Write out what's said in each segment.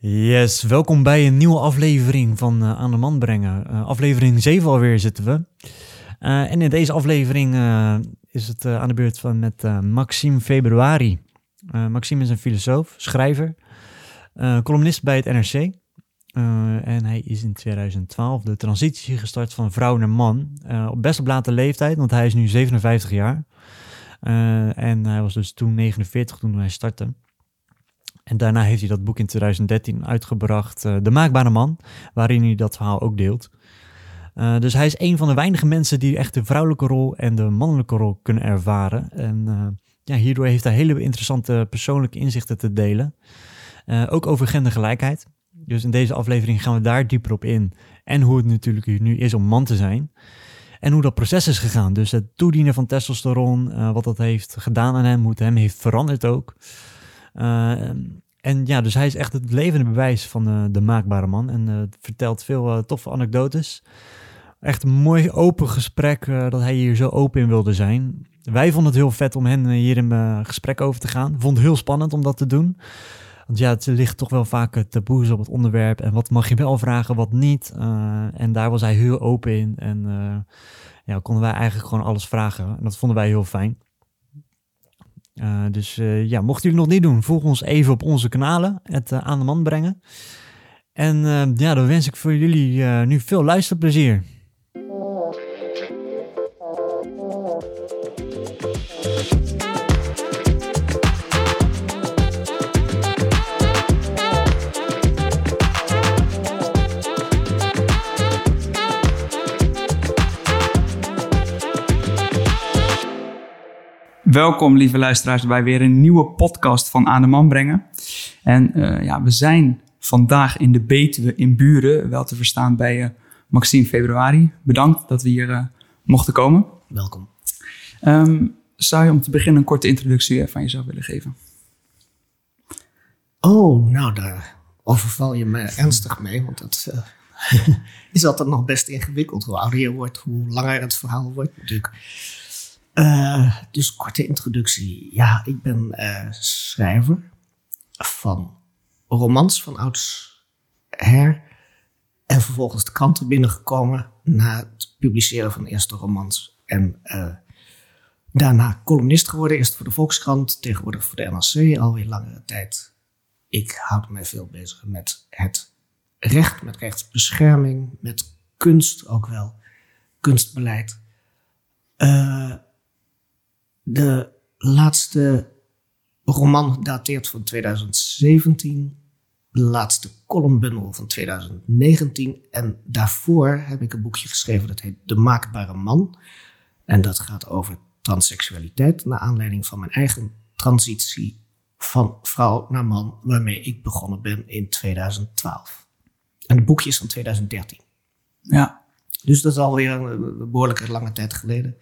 Yes, welkom bij een nieuwe aflevering van uh, Aan de Man Brengen. Uh, aflevering 7 alweer zitten we. Uh, en in deze aflevering is het aan de beurt van met Maxime Februari. Maxime is een filosoof, schrijver, columnist bij het NRC. en hij is in 2012 de transitie gestart van vrouw naar man. op best op late leeftijd, want hij is nu 57 jaar. en hij was dus toen 49 toen hij startte. En daarna heeft hij dat boek in 2013 uitgebracht, uh, De Maakbare Man, waarin hij dat verhaal ook deelt. Uh, dus hij is een van de weinige mensen die echt de vrouwelijke rol en de mannelijke rol kunnen ervaren. En uh, ja, hierdoor heeft hij hele interessante persoonlijke inzichten te delen. ook over gendergelijkheid. Dus in deze aflevering gaan we daar dieper op in. En hoe het natuurlijk nu is om man te zijn. En hoe dat proces is gegaan. Dus het toedienen van testosteron, wat dat heeft gedaan aan hem, hoe het hem heeft veranderd ook. Uh, en ja, dus hij is echt het levende bewijs van de, de maakbare man. En uh, vertelt veel toffe anekdotes. Echt een mooi open gesprek dat hij hier zo open in wilde zijn. Wij vonden het heel vet om hen hier in gesprek over te gaan. Vond het heel spannend om dat te doen. Want ja, het ligt toch wel vaak taboes op het onderwerp. En wat mag je wel vragen, wat niet. en daar was hij heel open in. En ja, konden wij eigenlijk gewoon alles vragen. En dat vonden wij heel fijn. Uh, dus uh, ja, mochten jullie nog niet doen, volg ons even op onze kanalen, het uh, aan de man brengen. En ja, dan wens ik voor jullie nu veel luisterplezier. Welkom, lieve luisteraars, bij weer een nieuwe podcast van Aan de Man brengen. En uh, ja, we zijn vandaag in de Betuwe in Buren, wel te verstaan bij uh, Maxime Februari. Bedankt dat we hier uh, mochten komen. Welkom. Um, zou je om te beginnen een korte introductie van jezelf willen geven? Oh, nou, daar overval je me ernstig mee, want dat is altijd nog best ingewikkeld. Hoe ouder je wordt, hoe langer het verhaal wordt natuurlijk. Uh, dus korte introductie. Ja, ik ben uh, schrijver van romans van ouds her. En vervolgens de kranten binnengekomen na het publiceren van de eerste romans. En uh, daarna columnist geworden. Eerst voor de Volkskrant, tegenwoordig voor de NRC, alweer langere tijd. Ik houd me veel bezig met het recht, met rechtsbescherming, met kunst ook wel, kunstbeleid. Uh, de laatste roman dateert van 2017. De laatste columnbundel van 2019. En daarvoor heb ik een boekje geschreven dat heet De Maakbare Man. En dat gaat over transseksualiteit. Naar aanleiding van mijn eigen transitie van vrouw naar man. Waarmee ik begonnen ben in 2012. En het boekje is van 2013. Ja. Dus dat is alweer een behoorlijke lange tijd geleden.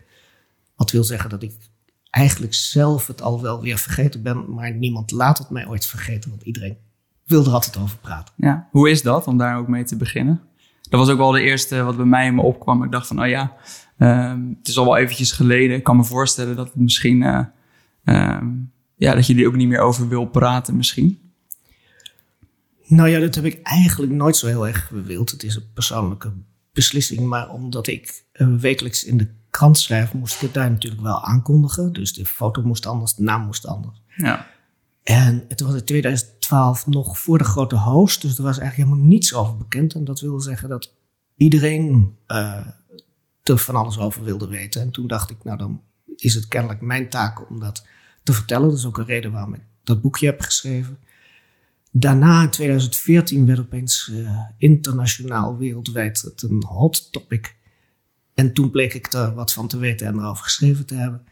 Wat wil zeggen dat ik eigenlijk zelf het al wel weer vergeten ben, maar niemand laat het mij ooit vergeten, want iedereen wil er altijd over praten. Ja, hoe is dat om daar ook mee te beginnen? Dat was ook wel de eerste wat bij mij in me opkwam. Ik dacht van, oh ja, um, het is al wel eventjes geleden. Ik kan me voorstellen dat het misschien, uh, um, ja, dat je er ook niet meer over wil praten misschien. Nou ja, dat heb ik eigenlijk nooit zo heel erg gewild. Het is een persoonlijke beslissing, maar omdat ik uh, wekelijks in de krant schrijven, moest ik het daar natuurlijk wel aankondigen. Dus de foto moest anders, de naam moest anders. Ja. En het was in 2012 nog voor de grote host, dus er was eigenlijk helemaal niets over bekend. En dat wil zeggen dat iedereen uh, er van alles over wilde weten. En toen dacht ik, nou dan is het kennelijk mijn taak om dat te vertellen. Dat is ook een reden waarom ik dat boekje heb geschreven. Daarna, in 2014, werd opeens uh, internationaal, wereldwijd het een hot topic. En toen bleek ik er wat van te weten en erover geschreven te hebben.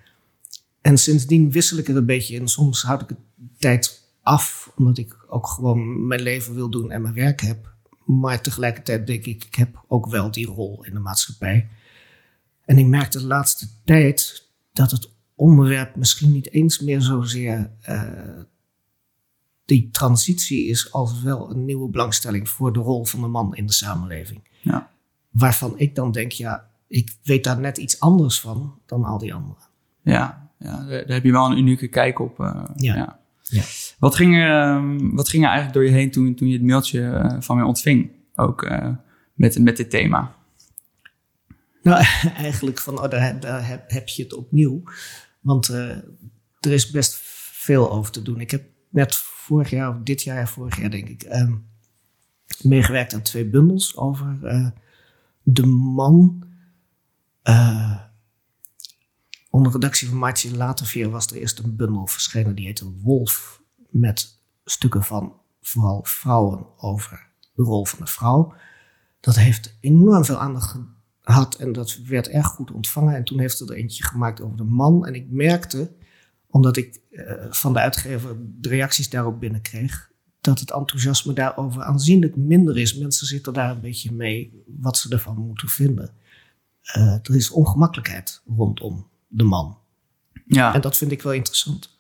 En sindsdien wissel ik er een beetje in. Soms houd ik het tijd af, omdat ik ook gewoon mijn leven wil doen en mijn werk heb. Maar tegelijkertijd denk ik, ik heb ook wel die rol in de maatschappij. En ik merkte de laatste tijd dat het onderwerp misschien niet eens meer zozeer uh, die transitie is, als wel een nieuwe belangstelling voor de rol van de man in de samenleving. Ja. Waarvan ik dan denk, ja, ik weet daar net iets anders van dan al die anderen. Ja, ja daar heb je wel een unieke kijk op. Uh, ja. Ja. Wat, ging er, ehm, wat ging er eigenlijk door je heen toen, toen je het mailtje eh, van mij ontving? Ook eh, met, met dit thema. Nou, eigenlijk van, oh, daar, daar heb, heb je het opnieuw. Want eh, er is best veel over te doen. Ik heb net vorig jaar, of dit jaar, vorig jaar denk ik, ehm, meegewerkt aan twee bundels over eh, de man. Eh, onder redactie van Maartje Laterveer was er eerst een bundel verschenen. Die heette Wolf. Met stukken van vooral vrouwen over de rol van de vrouw. Dat heeft enorm veel aandacht gehad en dat werd erg goed ontvangen. En toen heeft er eentje gemaakt over de man. En ik merkte, omdat ik eh, van de uitgever de reacties daarop binnenkreeg, dat het enthousiasme daarover aanzienlijk minder is. Mensen zitten daar een beetje mee wat ze ervan moeten vinden. Eh, er is ongemakkelijkheid rondom de man. Ja, En dat vind ik wel interessant.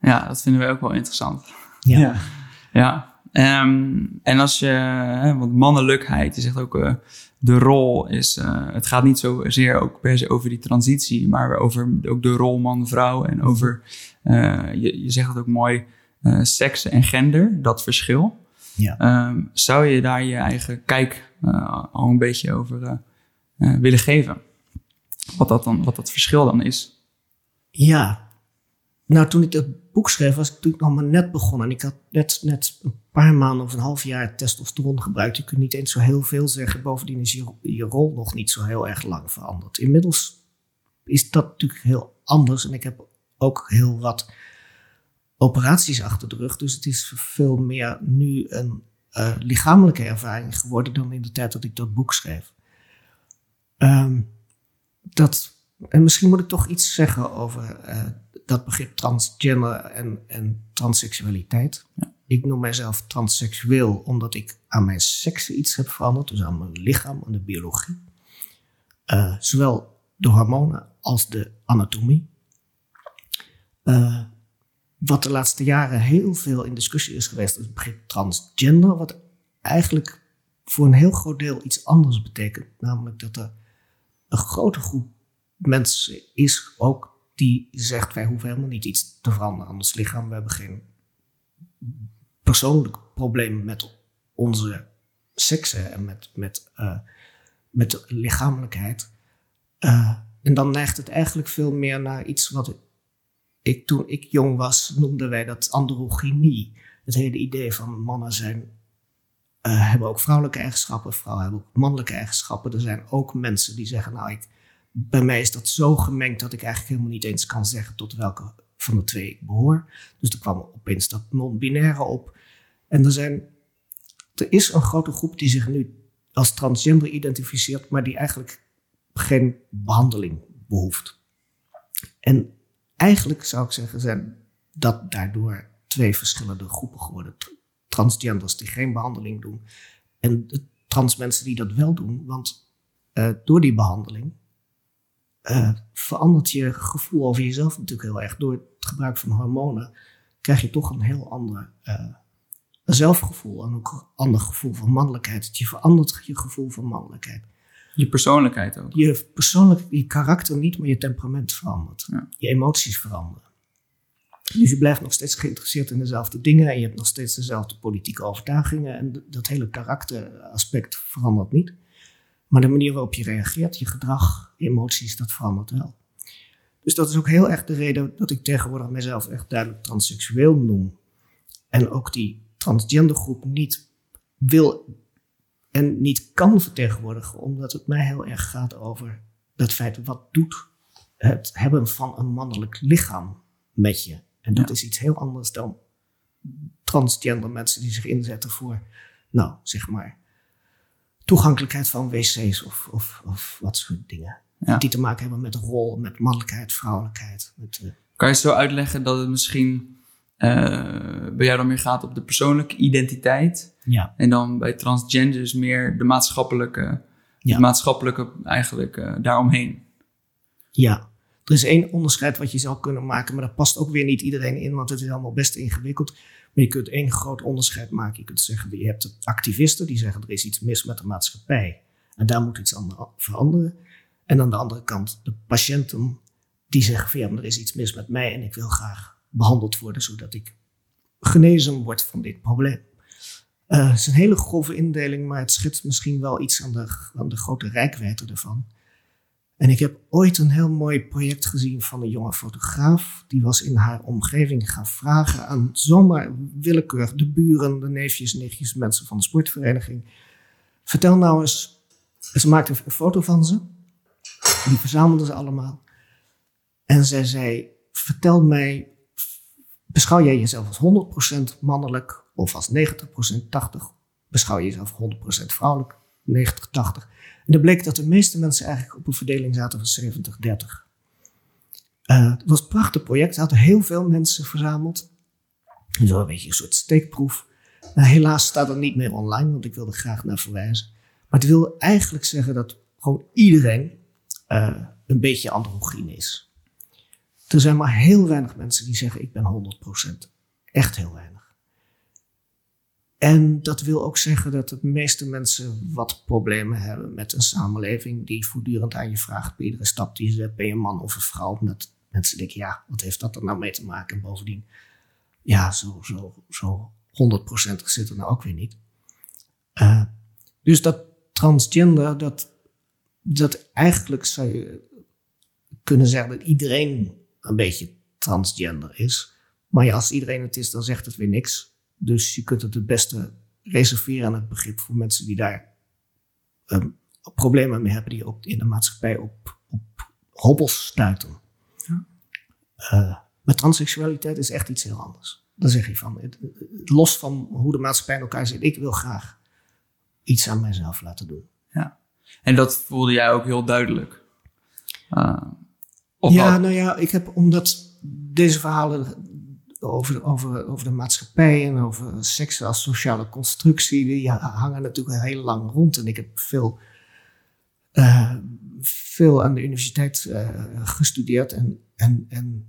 ja, dat vinden wij ook wel interessant. Ja. Ja, ehm, en als je, hè, want mannelijkheid, je zegt ook, eh, de rol is, eh, het gaat niet zozeer ook per se over die transitie, maar over ook de rol man-vrouw en over, eh, je, je zegt het ook mooi, eh seks en gender, dat verschil. Ja. Ehm, zou je daar je eigen kijk eh, al een beetje over willen geven? Wat dat, dan, wat dat verschil dan is? Ja. Nou, toen ik dat boek schreef, was ik natuurlijk nog maar net begonnen. En ik had net, net een paar maanden of een half jaar testosteron gebruikt. Je kunt niet eens zo heel veel zeggen. Bovendien is je, je rol nog niet zo heel erg lang veranderd. Inmiddels is dat natuurlijk heel anders. En ik heb ook heel wat operaties achter de rug. Dus het is veel meer nu een eh, lichamelijke ervaring geworden dan in de tijd dat ik dat boek schreef. Ehm, dat, en misschien moet ik toch iets zeggen over eh, dat begrip transgender en, en transseksualiteit. Ik noem mijzelf transseksueel omdat ik aan mijn seks iets heb veranderd, dus aan mijn lichaam, aan de biologie. Eh, zowel de hormonen als de anatomie. Eh, wat de laatste jaren heel veel in discussie is geweest, is het begrip transgender, wat eigenlijk voor een heel groot deel iets anders betekent. Namelijk dat er een grote groep mensen is ook die zegt wij hoeven helemaal niet iets te veranderen aan ons lichaam. We hebben geen persoonlijke problemen met onze seksen en met, met, eh, met de lichamelijkheid. Eh, en dan neigt het eigenlijk veel meer naar iets wat ik toen ik jong was, noemden wij dat androgynie. Het hele idee van mannen zijn, eh, hebben ook vrouwelijke eigenschappen, vrouwen hebben ook mannelijke eigenschappen. Er zijn ook mensen die zeggen, nou, ik, bij mij is dat zo gemengd dat ik eigenlijk helemaal niet eens kan zeggen tot welke van de twee ik behoor. Dus er kwam opeens dat non-binaire op. En er, zijn, er is een grote groep die zich nu als transgender identificeert, maar die eigenlijk geen behandeling behoeft. En eigenlijk zou ik zeggen, zijn dat daardoor twee verschillende groepen geworden. Tr- Transgenders die geen behandeling doen en de trans mensen die dat wel doen. Want eh, door die behandeling eh, verandert je gevoel over jezelf natuurlijk heel erg. Door het gebruik van hormonen krijg je toch een heel ander eh, zelfgevoel en ook een ander gevoel van mannelijkheid. Je verandert je gevoel van mannelijkheid Je persoonlijkheid ook. je persoonlijk, je karakter niet, maar je temperament verandert. Ja. Je emoties veranderen. Dus je blijft nog steeds geïnteresseerd in dezelfde dingen en je hebt nog steeds dezelfde politieke overtuigingen en dat hele karakteraspect verandert niet. Maar de manier waarop je reageert, je gedrag, emoties, dat verandert wel. Dus dat is ook heel erg de reden dat ik tegenwoordig mezelf echt duidelijk transseksueel noem. En ook die transgendergroep niet wil en niet kan vertegenwoordigen, omdat het mij heel erg gaat over het feit wat doet het hebben van een mannelijk lichaam met je. En dat Ja. is iets heel anders dan transgender mensen die zich inzetten voor, nou, zeg maar, toegankelijkheid van wc's of, of, of wat soort dingen. Ja. Die te maken hebben met rol, met mannelijkheid, vrouwelijkheid. Met, eh, Kan je zo uitleggen dat het misschien eh, bij jou dan meer gaat op de persoonlijke identiteit ja. en dan bij transgenders meer de maatschappelijke, Ja. het maatschappelijke eigenlijk eh, daaromheen? Ja, er is één onderscheid wat je zou kunnen maken, maar dat past ook weer niet iedereen in, want het is allemaal best ingewikkeld. Maar je kunt één groot onderscheid maken. Je kunt zeggen, je hebt activisten die zeggen er is iets mis met de maatschappij en daar moet iets aan veranderen. En aan de andere kant de patiënten die zeggen van ja, er is iets mis met mij en ik wil graag behandeld worden zodat ik genezen wordt van dit probleem. Uh, het is een hele grove indeling, maar het schetst misschien wel iets aan de, aan de grote rijkwijde ervan. En ik heb ooit een heel mooi project gezien van een jonge fotograaf. Die was in haar omgeving gaan vragen aan zomaar willekeurig de buren, de neefjes, nichtjes, mensen van de sportvereniging. Vertel nou eens, ze maakte een foto van ze. Die verzamelden ze allemaal. En zij zei, vertel mij, beschouw jij jezelf als 100% mannelijk of als 90%, 80? Beschouw je jezelf 100% vrouwelijk, 90, 80? En dan bleek dat de meeste mensen eigenlijk op een verdeling zaten van 70-30. Uh, het was een prachtig project. Ze hadden heel veel mensen verzameld. Zo een beetje een soort steekproef. Nou, helaas staat het niet meer online, want ik wilde graag naar verwijzen. Maar het wil eigenlijk zeggen dat gewoon iedereen uh, een beetje androgyn is. Er zijn maar heel weinig mensen die zeggen ik ben 100%. Echt heel weinig. En dat wil ook zeggen dat de meeste mensen wat problemen hebben met een samenleving die voortdurend aan je vraagt bij iedere stap die je zet, ben je een man of een vrouw? Omdat mensen denken, ja, wat heeft dat er nou mee te maken? En bovendien, ja, zo, zo, zo 100% zit er nou ook weer niet. Uh, dus dat transgender, dat, dat eigenlijk zou je kunnen zeggen dat iedereen een beetje transgender is. Maar ja, als iedereen het is, dan zegt het weer niks. Dus je kunt het het beste reserveren aan het begrip voor mensen die daar um, problemen mee hebben, die ook in de maatschappij op, op hobbels stuiten. Ja. Uh, maar transseksualiteit is echt iets heel anders. Dan zeg je van, het, los van hoe de maatschappij in elkaar zit, ik wil graag iets aan mijzelf laten doen. Ja, en dat voelde jij ook heel duidelijk. Uh, ja, nou ja, ik heb omdat deze verhalen over, over, over de maatschappij en over seks als sociale constructie, die hangen natuurlijk heel lang rond. En ik heb veel, uh, veel aan de universiteit uh, gestudeerd en, en, en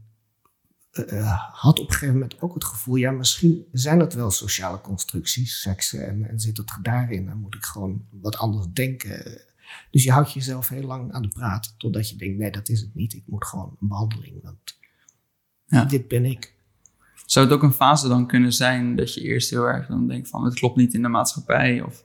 uh, had op een gegeven moment ook het gevoel, ja, misschien zijn het wel sociale constructies, seks, en, en zit het daarin. Dan moet ik gewoon wat anders denken. Dus je houdt jezelf heel lang aan de praat, totdat je denkt, nee, dat is het niet. Ik moet gewoon een behandeling, want ja. dit ben ik. Zou het ook een fase dan kunnen zijn dat je eerst heel erg dan denkt van het klopt niet in de maatschappij? Of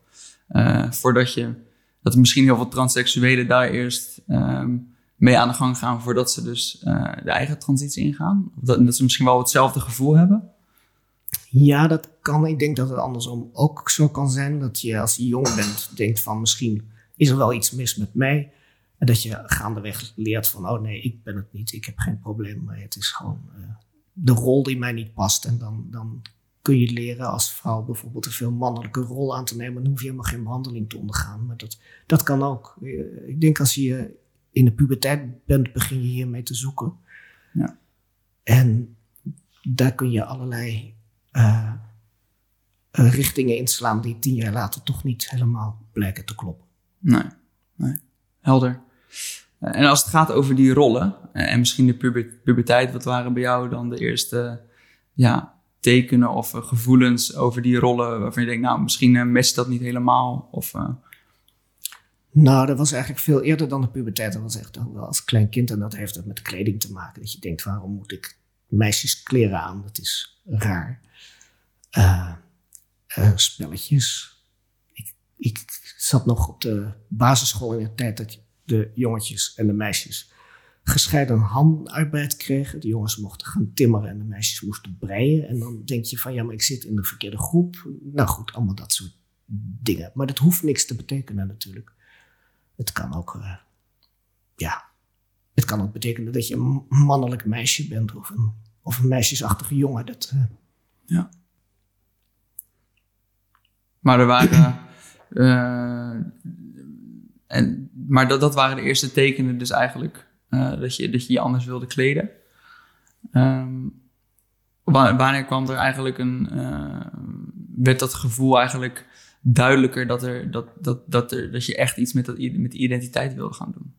uh, voordat je, dat misschien heel veel transseksuelen daar eerst um, mee aan de gang gaan voordat ze dus uh, de eigen transitie ingaan? Of dat, ze misschien wel hetzelfde gevoel hebben? Ja, dat kan. Ik denk dat het andersom ook zo kan zijn. Dat je als je jong bent denkt van misschien is er wel iets mis met mij. En dat je gaandeweg leert van oh nee, ik ben het niet. Ik heb geen probleem. Maar het is gewoon uh, de rol die mij niet past. En dan, dan kun je leren als vrouw bijvoorbeeld een veel mannelijke rol aan te nemen. Dan hoef je helemaal geen behandeling te ondergaan. Maar dat, dat kan ook. Ik denk als je in de puberteit bent, begin je hiermee te zoeken. Ja. En daar kun je allerlei uh, richtingen inslaan die tien jaar later toch niet helemaal blijken te kloppen. Nee, nee. helder. En als het gaat over die rollen eh, en misschien de puberteit, wat waren bij jou dan de eerste ja, tekenen of eh, gevoelens over die rollen waarvan je denkt, nou, misschien uh, dat niet helemaal? Of. Nou, dat was eigenlijk veel eerder dan de puberteit. Dat was echt wel als klein kind en dat heeft het met kleding te maken. Dat je denkt, waarom moet ik meisjeskleren aan? Dat is raar. spelletjes. Ik, ik zat nog op de basisschool in de tijd dat je de jongetjes en de meisjes gescheiden handarbeid kregen. De jongens mochten gaan timmeren en de meisjes moesten breien. En dan denk je van ja, maar ik zit in de verkeerde groep. Nou goed, allemaal dat soort dingen. Maar dat hoeft niks te betekenen natuurlijk. Het kan ook, uh, ja, het kan ook betekenen dat je een mannelijk meisje bent of een, of een meisjesachtige jongen. Dat, uh, ja. Maar er waren. Uh, en maar dat, dat waren de eerste tekenen dus eigenlijk uh, dat, je, dat je je anders wilde kleden. Um, wanneer kwam er eigenlijk een, uh, werd dat gevoel eigenlijk duidelijker dat, er, dat, dat, dat, er, dat je echt iets met, dat, met die identiteit wilde gaan doen?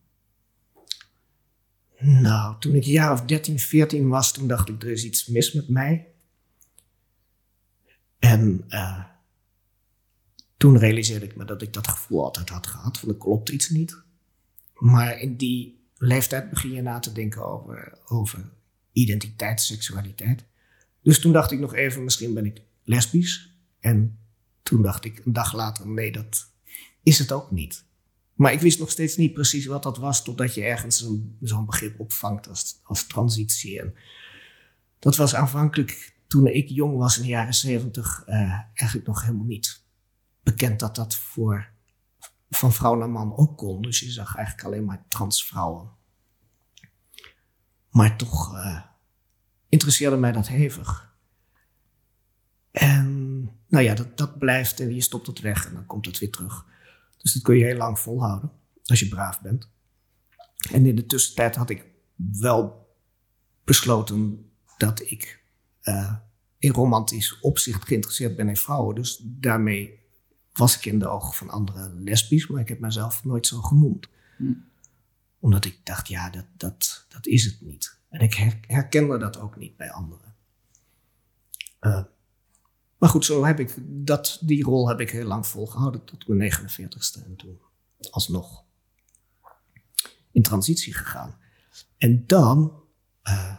Nou, toen ik een jaar of 13, 14 was, toen dacht ik, er is iets mis met mij. En uh, toen realiseerde ik me dat ik dat gevoel altijd had gehad, van er klopt iets niet. Maar in die leeftijd begin je na te denken over, over identiteit, seksualiteit. Dus toen dacht ik nog even, misschien ben ik lesbisch. En toen dacht ik een dag later, nee, dat is het ook niet. Maar ik wist nog steeds niet precies wat dat was, totdat je ergens zo'n begrip opvangt als, als transitie. Dat was aanvankelijk, toen ik jong was in de jaren zeventig, eh, eigenlijk nog helemaal niet bekend dat dat voor van vrouw naar man ook kon. Dus je zag eigenlijk alleen maar transvrouwen. Maar toch eh, interesseerde mij dat hevig. En nou ja, dat, dat blijft en je stopt het weg en dan komt het weer terug. Dus dat kun je heel lang volhouden, als je braaf bent. En in de tussentijd had ik wel besloten dat ik eh, in romantisch opzicht geïnteresseerd ben in vrouwen. Dus daarmee was ik in de ogen van anderen lesbisch, maar ik heb mezelf nooit zo genoemd. Omdat ik dacht, ja, dat, dat, dat is het niet. En ik her- herkende dat ook niet bij anderen. Eh, maar goed, zo heb ik dat, die rol heb ik heel lang volgehouden tot mijn 49ste. En toen alsnog in transitie gegaan. En dan, eh,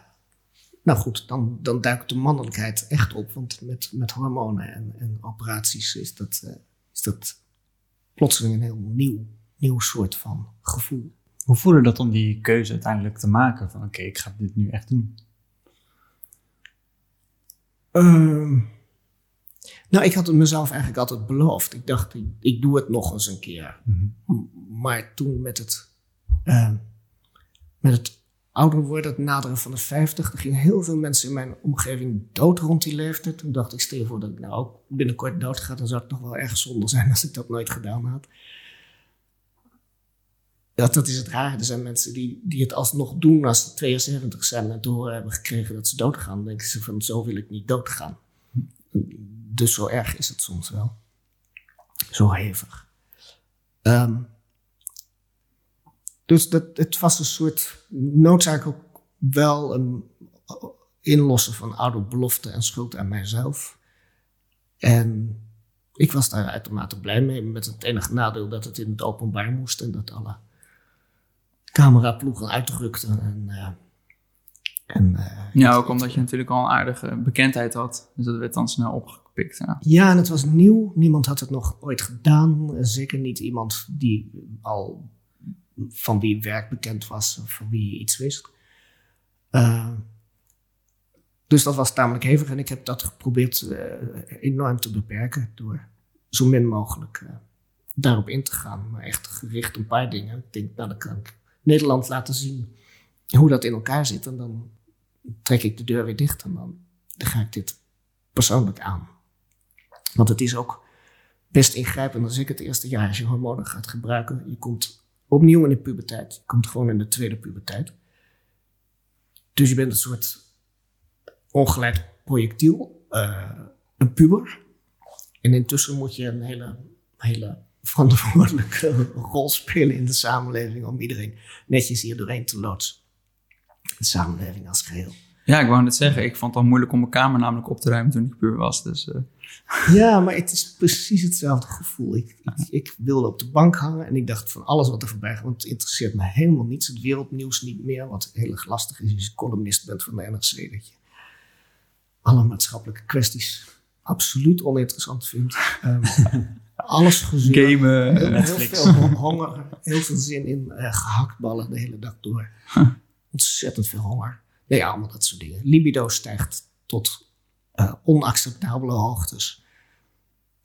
nou goed, dan, dan duikt de mannelijkheid echt op. Want met, met hormonen en, en operaties is dat, eh, is dat plotseling een heel nieuw, nieuw soort van gevoel. Hoe voelde dat om die keuze uiteindelijk te maken? Van oké, ik ga dit nu echt doen. Ehm, nou, ik had het mezelf eigenlijk altijd beloofd. Ik dacht, ik, ik doe het nog eens een keer. M- Maar toen met het, ehm, met het ouder worden, het naderen van de 50, er gingen heel veel mensen in mijn omgeving dood rond die leeftijd. Toen dacht ik, stel voor dat ik nou ook binnenkort dood ga, dan zou het nog wel erg zonde zijn als ik dat nooit gedaan had. Ja, dat is het raar. Er zijn mensen die, die het alsnog doen als ze 72 zijn en horen hebben gekregen dat ze doodgaan. Dan denken ze van, zo wil ik niet doodgaan. Dus zo erg is het soms wel. Zo hevig. Ehm, dus dat, het was een soort noodzaak ook wel een inlossen van oude beloften en schuld aan mijzelf. En ik was daar uitermate blij mee, met het enige nadeel dat het in het openbaar moest en dat alle cameraploegen uitrukten. En, eh, en, eh, Ja, ook omdat je natuurlijk al een aardige bekendheid had. Dus dat werd dan snel opgepikt. Ja. Ja, en het was nieuw. Niemand had het nog ooit gedaan. Zeker niet iemand die al van wie werk bekend was of van wie je iets wist. Eh, dus dat was tamelijk hevig en ik heb dat geprobeerd eh, enorm te beperken door zo min mogelijk eh, daarop in te gaan. Maar echt gericht een paar dingen. Ik denk, nou dan kan ik Nederland laten zien hoe dat in elkaar zit. En dan trek ik de deur weer dicht en dan, dan ga ik dit persoonlijk aan. Want het is ook best ingrijpend als ik het eerste jaar als je hormonen gaat gebruiken. Je komt opnieuw in de puberteit. Je komt gewoon in de tweede puberteit. Dus je bent een soort ongeleid projectiel, eh, een puber. En intussen moet je een hele, hele verantwoordelijke rol spelen in de samenleving om iedereen netjes hier doorheen te loodsen. De samenleving als geheel. Ja, ik wou net zeggen. Ik vond het al moeilijk om mijn kamer namelijk op te ruimen toen ik puur was. Dus eh, Ja, maar het is precies hetzelfde gevoel. Ik, ik, ik wilde op de bank hangen en ik dacht van alles wat er voorbij gaat, want het interesseert me helemaal niets. Het wereldnieuws niet meer, wat heel erg lastig is als je columnist bent van de NRC. Dat je alle maatschappelijke kwesties absoluut oninteressant vindt. Ehm, alles gezeur. gamen. Heel, eh, heel veel honger, heel veel zin in eh, gehaktballen de hele dag door. Ontzettend veel honger. Nee, ja, allemaal dat soort dingen. Libido stijgt tot eh, onacceptabele hoogtes.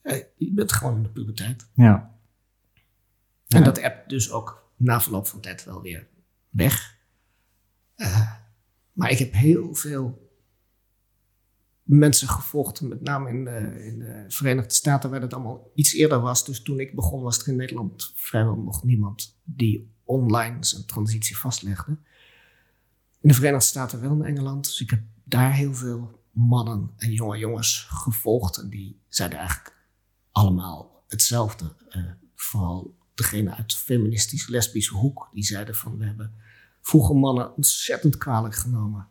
Eh, je bent gewoon in de puberteit. Ja. En dat app dus ook na verloop van tijd wel weer weg. Eh, maar ik heb heel veel mensen gevolgd, met name in de, in de Verenigde Staten, waar dat allemaal iets eerder was. Dus toen ik begon, was er in Nederland vrijwel nog niemand die online zijn transitie vastlegde. In de Verenigde Staten wel in Engeland. Dus ik heb daar heel veel mannen en jonge jongens gevolgd. En die zeiden eigenlijk allemaal hetzelfde. Eh, vooral degene uit de feministisch-lesbische hoek. Die zeiden van, we hebben vroeger mannen ontzettend kwalijk genomen.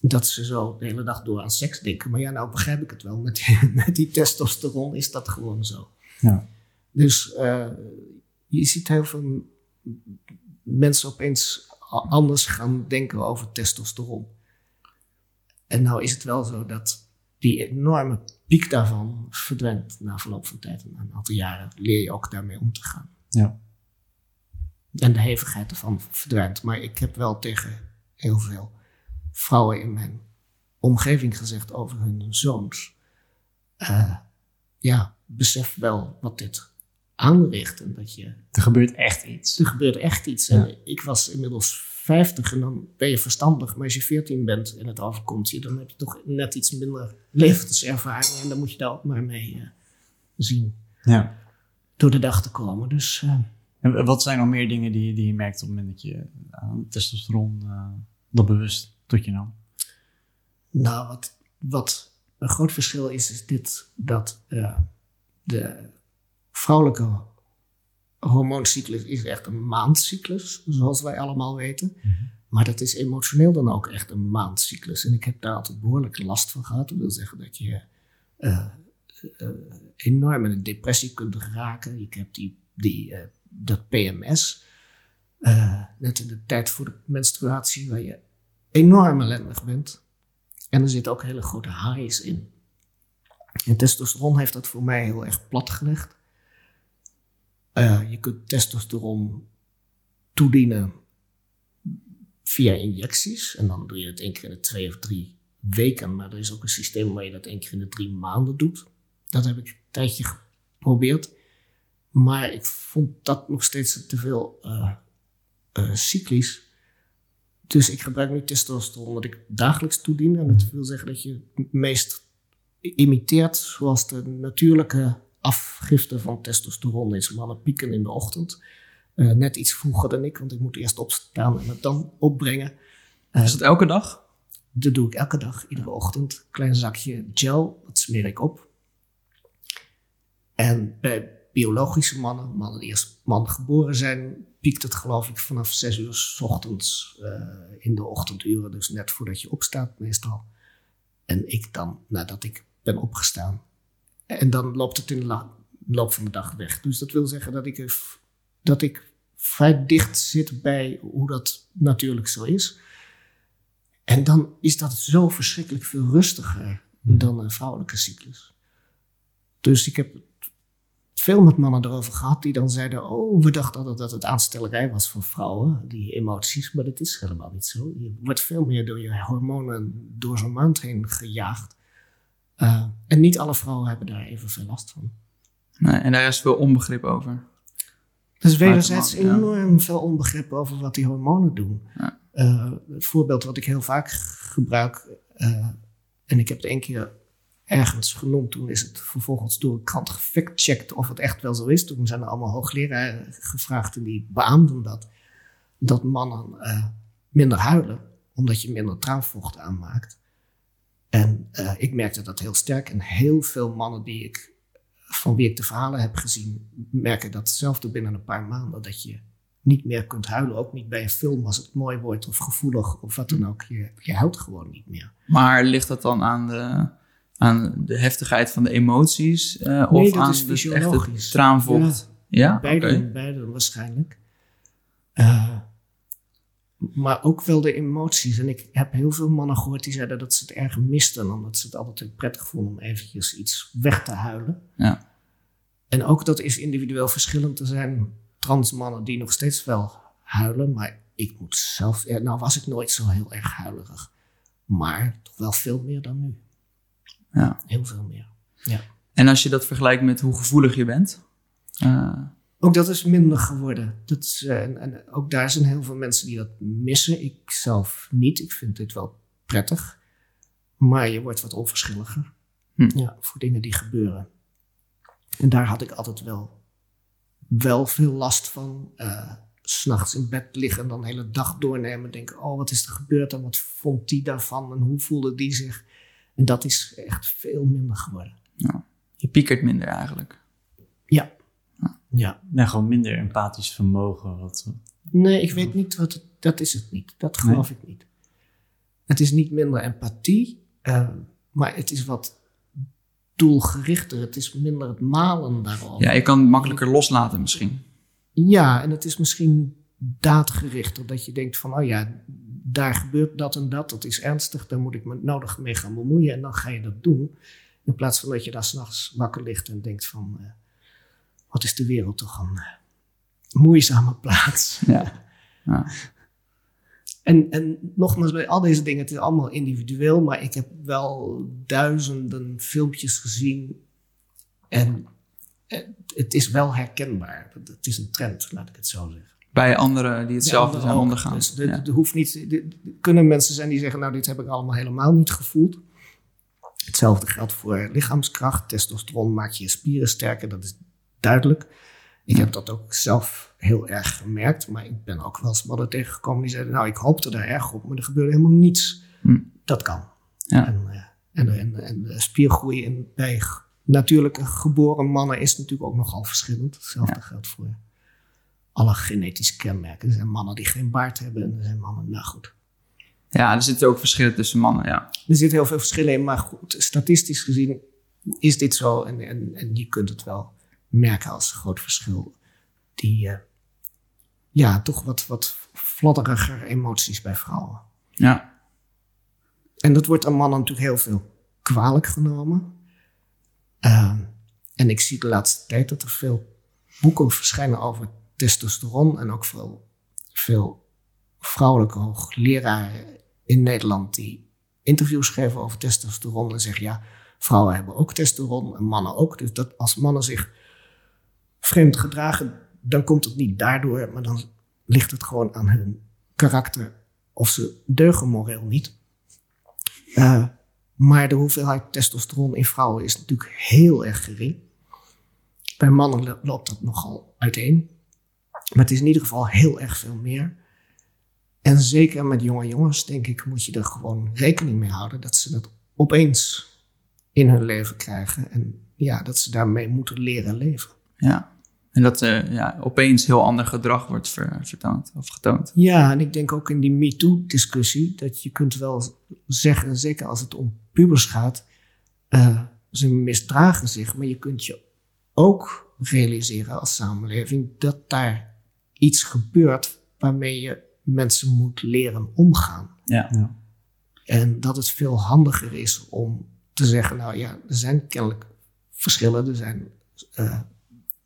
Dat ze zo de hele dag door aan seks denken. Maar ja, nou begrijp ik het wel. Met die, met die testosteron is dat gewoon zo. Ja. Dus eh, je ziet heel veel mensen opeens anders gaan denken over testosteron. en nou is het wel zo dat die enorme piek daarvan verdwijnt na verloop van tijd. En na een aantal jaren leer je ook daarmee om te gaan. Ja. En de hevigheid ervan verdwijnt. Maar ik heb wel tegen heel veel vrouwen in mijn omgeving gezegd over hun zoons. eh, ja, besef wel wat dit aanricht. En dat je Er gebeurt echt iets. er gebeurt echt iets. Ja. En ik was inmiddels 50 en dan ben je verstandig. Maar als je 14 bent en het overkomt je, dan heb je toch net iets minder levenservaring. En dan moet je daar ook maar mee eh, zien Ja. door de dag te komen. Dus eh, En wat zijn nog meer dingen die, die je merkt op het moment dat je aan testosteron dat bewust tot je nam? nou, wat, wat een groot verschil is, is dit dat de vrouwelijke hormooncyclus is echt een maandcyclus, zoals wij allemaal weten. Maar dat is emotioneel dan ook echt een maandcyclus. En ik heb daar altijd behoorlijk last van gehad. Dat wil zeggen dat je eh, eh, enorm in een depressie kunt raken. Ik heb die, die, eh, dat PMS, net in de tijd voor de menstruatie, waar je enorm ellendig bent. En er zitten ook hele grote highs in. En testosteron heeft dat voor mij heel erg platgelegd. Eh, je kunt testosteron toedienen via injecties. En dan doe je het één keer in de twee of drie weken. Maar er is ook een systeem waar je dat één keer in de drie maanden doet. Dat heb ik een tijdje geprobeerd. Maar ik vond dat nog steeds te veel eh, cyclisch. Dus ik gebruik nu testosteron dat ik dagelijks toedien. En dat wil zeggen dat je het meest imiteert zoals de natuurlijke afgifte van testosteron is. Mannen pieken in de ochtend. Eh, net iets vroeger dan ik, want ik moet eerst opstaan en het dan opbrengen. Is dat elke dag? Dat doe ik elke dag, iedere ochtend. Klein zakje gel, dat smeer ik op. En bij biologische mannen, mannen die als man geboren zijn, piekt het geloof ik vanaf zes uur s ochtends eh, in de ochtenduren. Dus net voordat je opstaat meestal. En ik dan, nadat ik ben opgestaan. En dan loopt het in de loop van de dag weg. Dus dat wil zeggen dat ik, dat ik vrij dicht zit bij hoe dat natuurlijk zo is. En dan is dat zo verschrikkelijk veel rustiger dan een vrouwelijke cyclus. Dus ik heb veel met mannen erover gehad die dan zeiden: Oh, we dachten altijd dat het aanstellerij was van vrouwen, die emoties. Maar dat is helemaal niet zo. Je wordt veel meer door je hormonen door zo'n maand heen gejaagd. Eh, en niet alle vrouwen hebben daar evenveel last van. Nee, en daar is veel onbegrip over. Dus wederzijds enorm veel onbegrip over wat die hormonen doen. Ja. Eh, het voorbeeld wat ik heel vaak gebruik, eh, en ik heb het één keer ergens genoemd, toen is het vervolgens door een krant gefactcheckt of het echt wel zo is. Toen zijn er allemaal hoogleraren gevraagd en die beaamden dat. Dat mannen minder huilen, omdat je minder traanvocht aanmaakt. En eh, ik merkte dat heel sterk. En heel veel mannen die ik, van wie ik de verhalen heb gezien, merken datzelfde binnen een paar maanden. Dat je niet meer kunt huilen. Ook niet bij een film als het mooi wordt of gevoelig of wat dan ook. Je, je huilt gewoon niet meer. Maar ligt dat dan aan de, aan de heftigheid van de emoties? eh, Nee, of dat aan is het echte fysiologisch. traanvocht? Ja, beide waarschijnlijk. Eh, maar ook wel de emoties. En ik heb heel veel mannen gehoord die zeiden dat ze het erg misten. Omdat ze het altijd heel prettig vonden om eventjes iets weg te huilen. Ja. En ook dat is individueel verschillend. Er zijn transmannen die nog steeds wel huilen. Maar ik moet zelf... Ja, nou was ik nooit zo heel erg huilerig. Maar toch wel veel meer dan nu. Ja. Heel veel meer. Ja. En als je dat vergelijkt met hoe gevoelig je bent? eh, Ook dat is minder geworden. Dat is, eh, en, en ook daar zijn heel veel mensen die dat missen. Ik zelf niet. Ik vind dit wel prettig. Maar je wordt wat onverschilliger. Hm. Ja, voor dingen die gebeuren. En daar had ik altijd wel, wel veel last van. Eh, S S'nachts in bed liggen en dan de hele dag doornemen. Denken, oh wat is er gebeurd en wat vond die daarvan en hoe voelde die zich. En dat is echt veel minder geworden. je piekert minder eigenlijk. Ja. Ja. Nee, gewoon minder empathisch vermogen. Wat, Nee, ik weet niet wat het, dat is het niet. Dat geloof ik niet. Het is niet minder empathie, eh, maar het is wat doelgerichter. Het is minder het malen daarop. Ja, je kan het makkelijker loslaten misschien. Ja, en het is misschien daadgerichter. Dat je denkt van, oh ja, daar gebeurt dat en dat, dat is ernstig, daar moet ik me nodig mee gaan bemoeien en dan ga je dat doen. In plaats van dat je daar s'nachts wakker ligt en denkt van, uh, wat is de wereld toch een uh, moeizame plaats. Ja. ja. En, en nogmaals, bij al deze dingen, het is allemaal individueel, maar ik heb wel duizenden filmpjes gezien en het is wel herkenbaar. Het is een trend, laat ik het zo zeggen. Bij anderen die hetzelfde zijn ondergaan. Dus de, de, hoeft niet, er kunnen mensen zijn die zeggen, nou dit heb ik allemaal helemaal niet gevoeld. Hetzelfde geldt voor lichaamskracht. Testosteron maakt je spieren sterker, dat is duidelijk. Ik heb dat ook zelf heel erg gemerkt. Maar ik ben ook wel eens mannen tegengekomen die zeiden... nou, ik hoopte daar erg op, maar er gebeurde helemaal niets. Hm. Dat kan. Ja. En, uh, en, en, en spiergroei in, bij natuurlijke geboren mannen is natuurlijk ook nogal verschillend. Hetzelfde Ja. geldt voor alle genetische kenmerken. Er zijn mannen die geen baard hebben en er zijn mannen... Nou goed, Ja, er zitten ook verschillen tussen mannen, ja. er zitten heel veel verschillen in, maar goed, statistisch gezien is dit zo. En, en, en je kunt het wel merken als een groot verschil. Die, eh, ja, toch wat, wat fladderiger emoties bij vrouwen. Ja, En dat wordt aan mannen natuurlijk heel veel kwalijk genomen. Ehm, en ik zie de laatste tijd dat er veel boeken verschijnen over testosteron. En ook veel, veel vrouwelijke hoogleraren in Nederland die interviews geven over testosteron. En zeggen ja, vrouwen hebben ook testosteron en mannen ook. Dus dat als mannen zich vreemd gedragen, dan komt het niet daardoor, maar dan ligt het gewoon aan hun karakter. Of ze deugen moreel niet. Uh, maar de hoeveelheid testosteron in vrouwen is natuurlijk heel erg gering. Bij mannen loopt dat nogal uiteen. Maar het is in ieder geval heel erg veel meer. En zeker met jonge jongens, denk ik, moet je er gewoon rekening mee houden dat ze dat opeens in hun leven krijgen. En ja, dat ze daarmee moeten leren leven. ja. En dat uh, ja, opeens heel ander gedrag wordt ver, vertoond of getoond. Ja, en ik denk ook in die MeToo-discussie dat je kunt wel zeggen, zeker als het om pubers gaat, uh, ze misdragen zich, maar je kunt je ook realiseren als samenleving dat daar iets gebeurt waarmee je mensen moet leren omgaan. Ja. Ja. En dat het veel handiger is om te zeggen, nou ja, er zijn kennelijk verschillen, er zijn uh,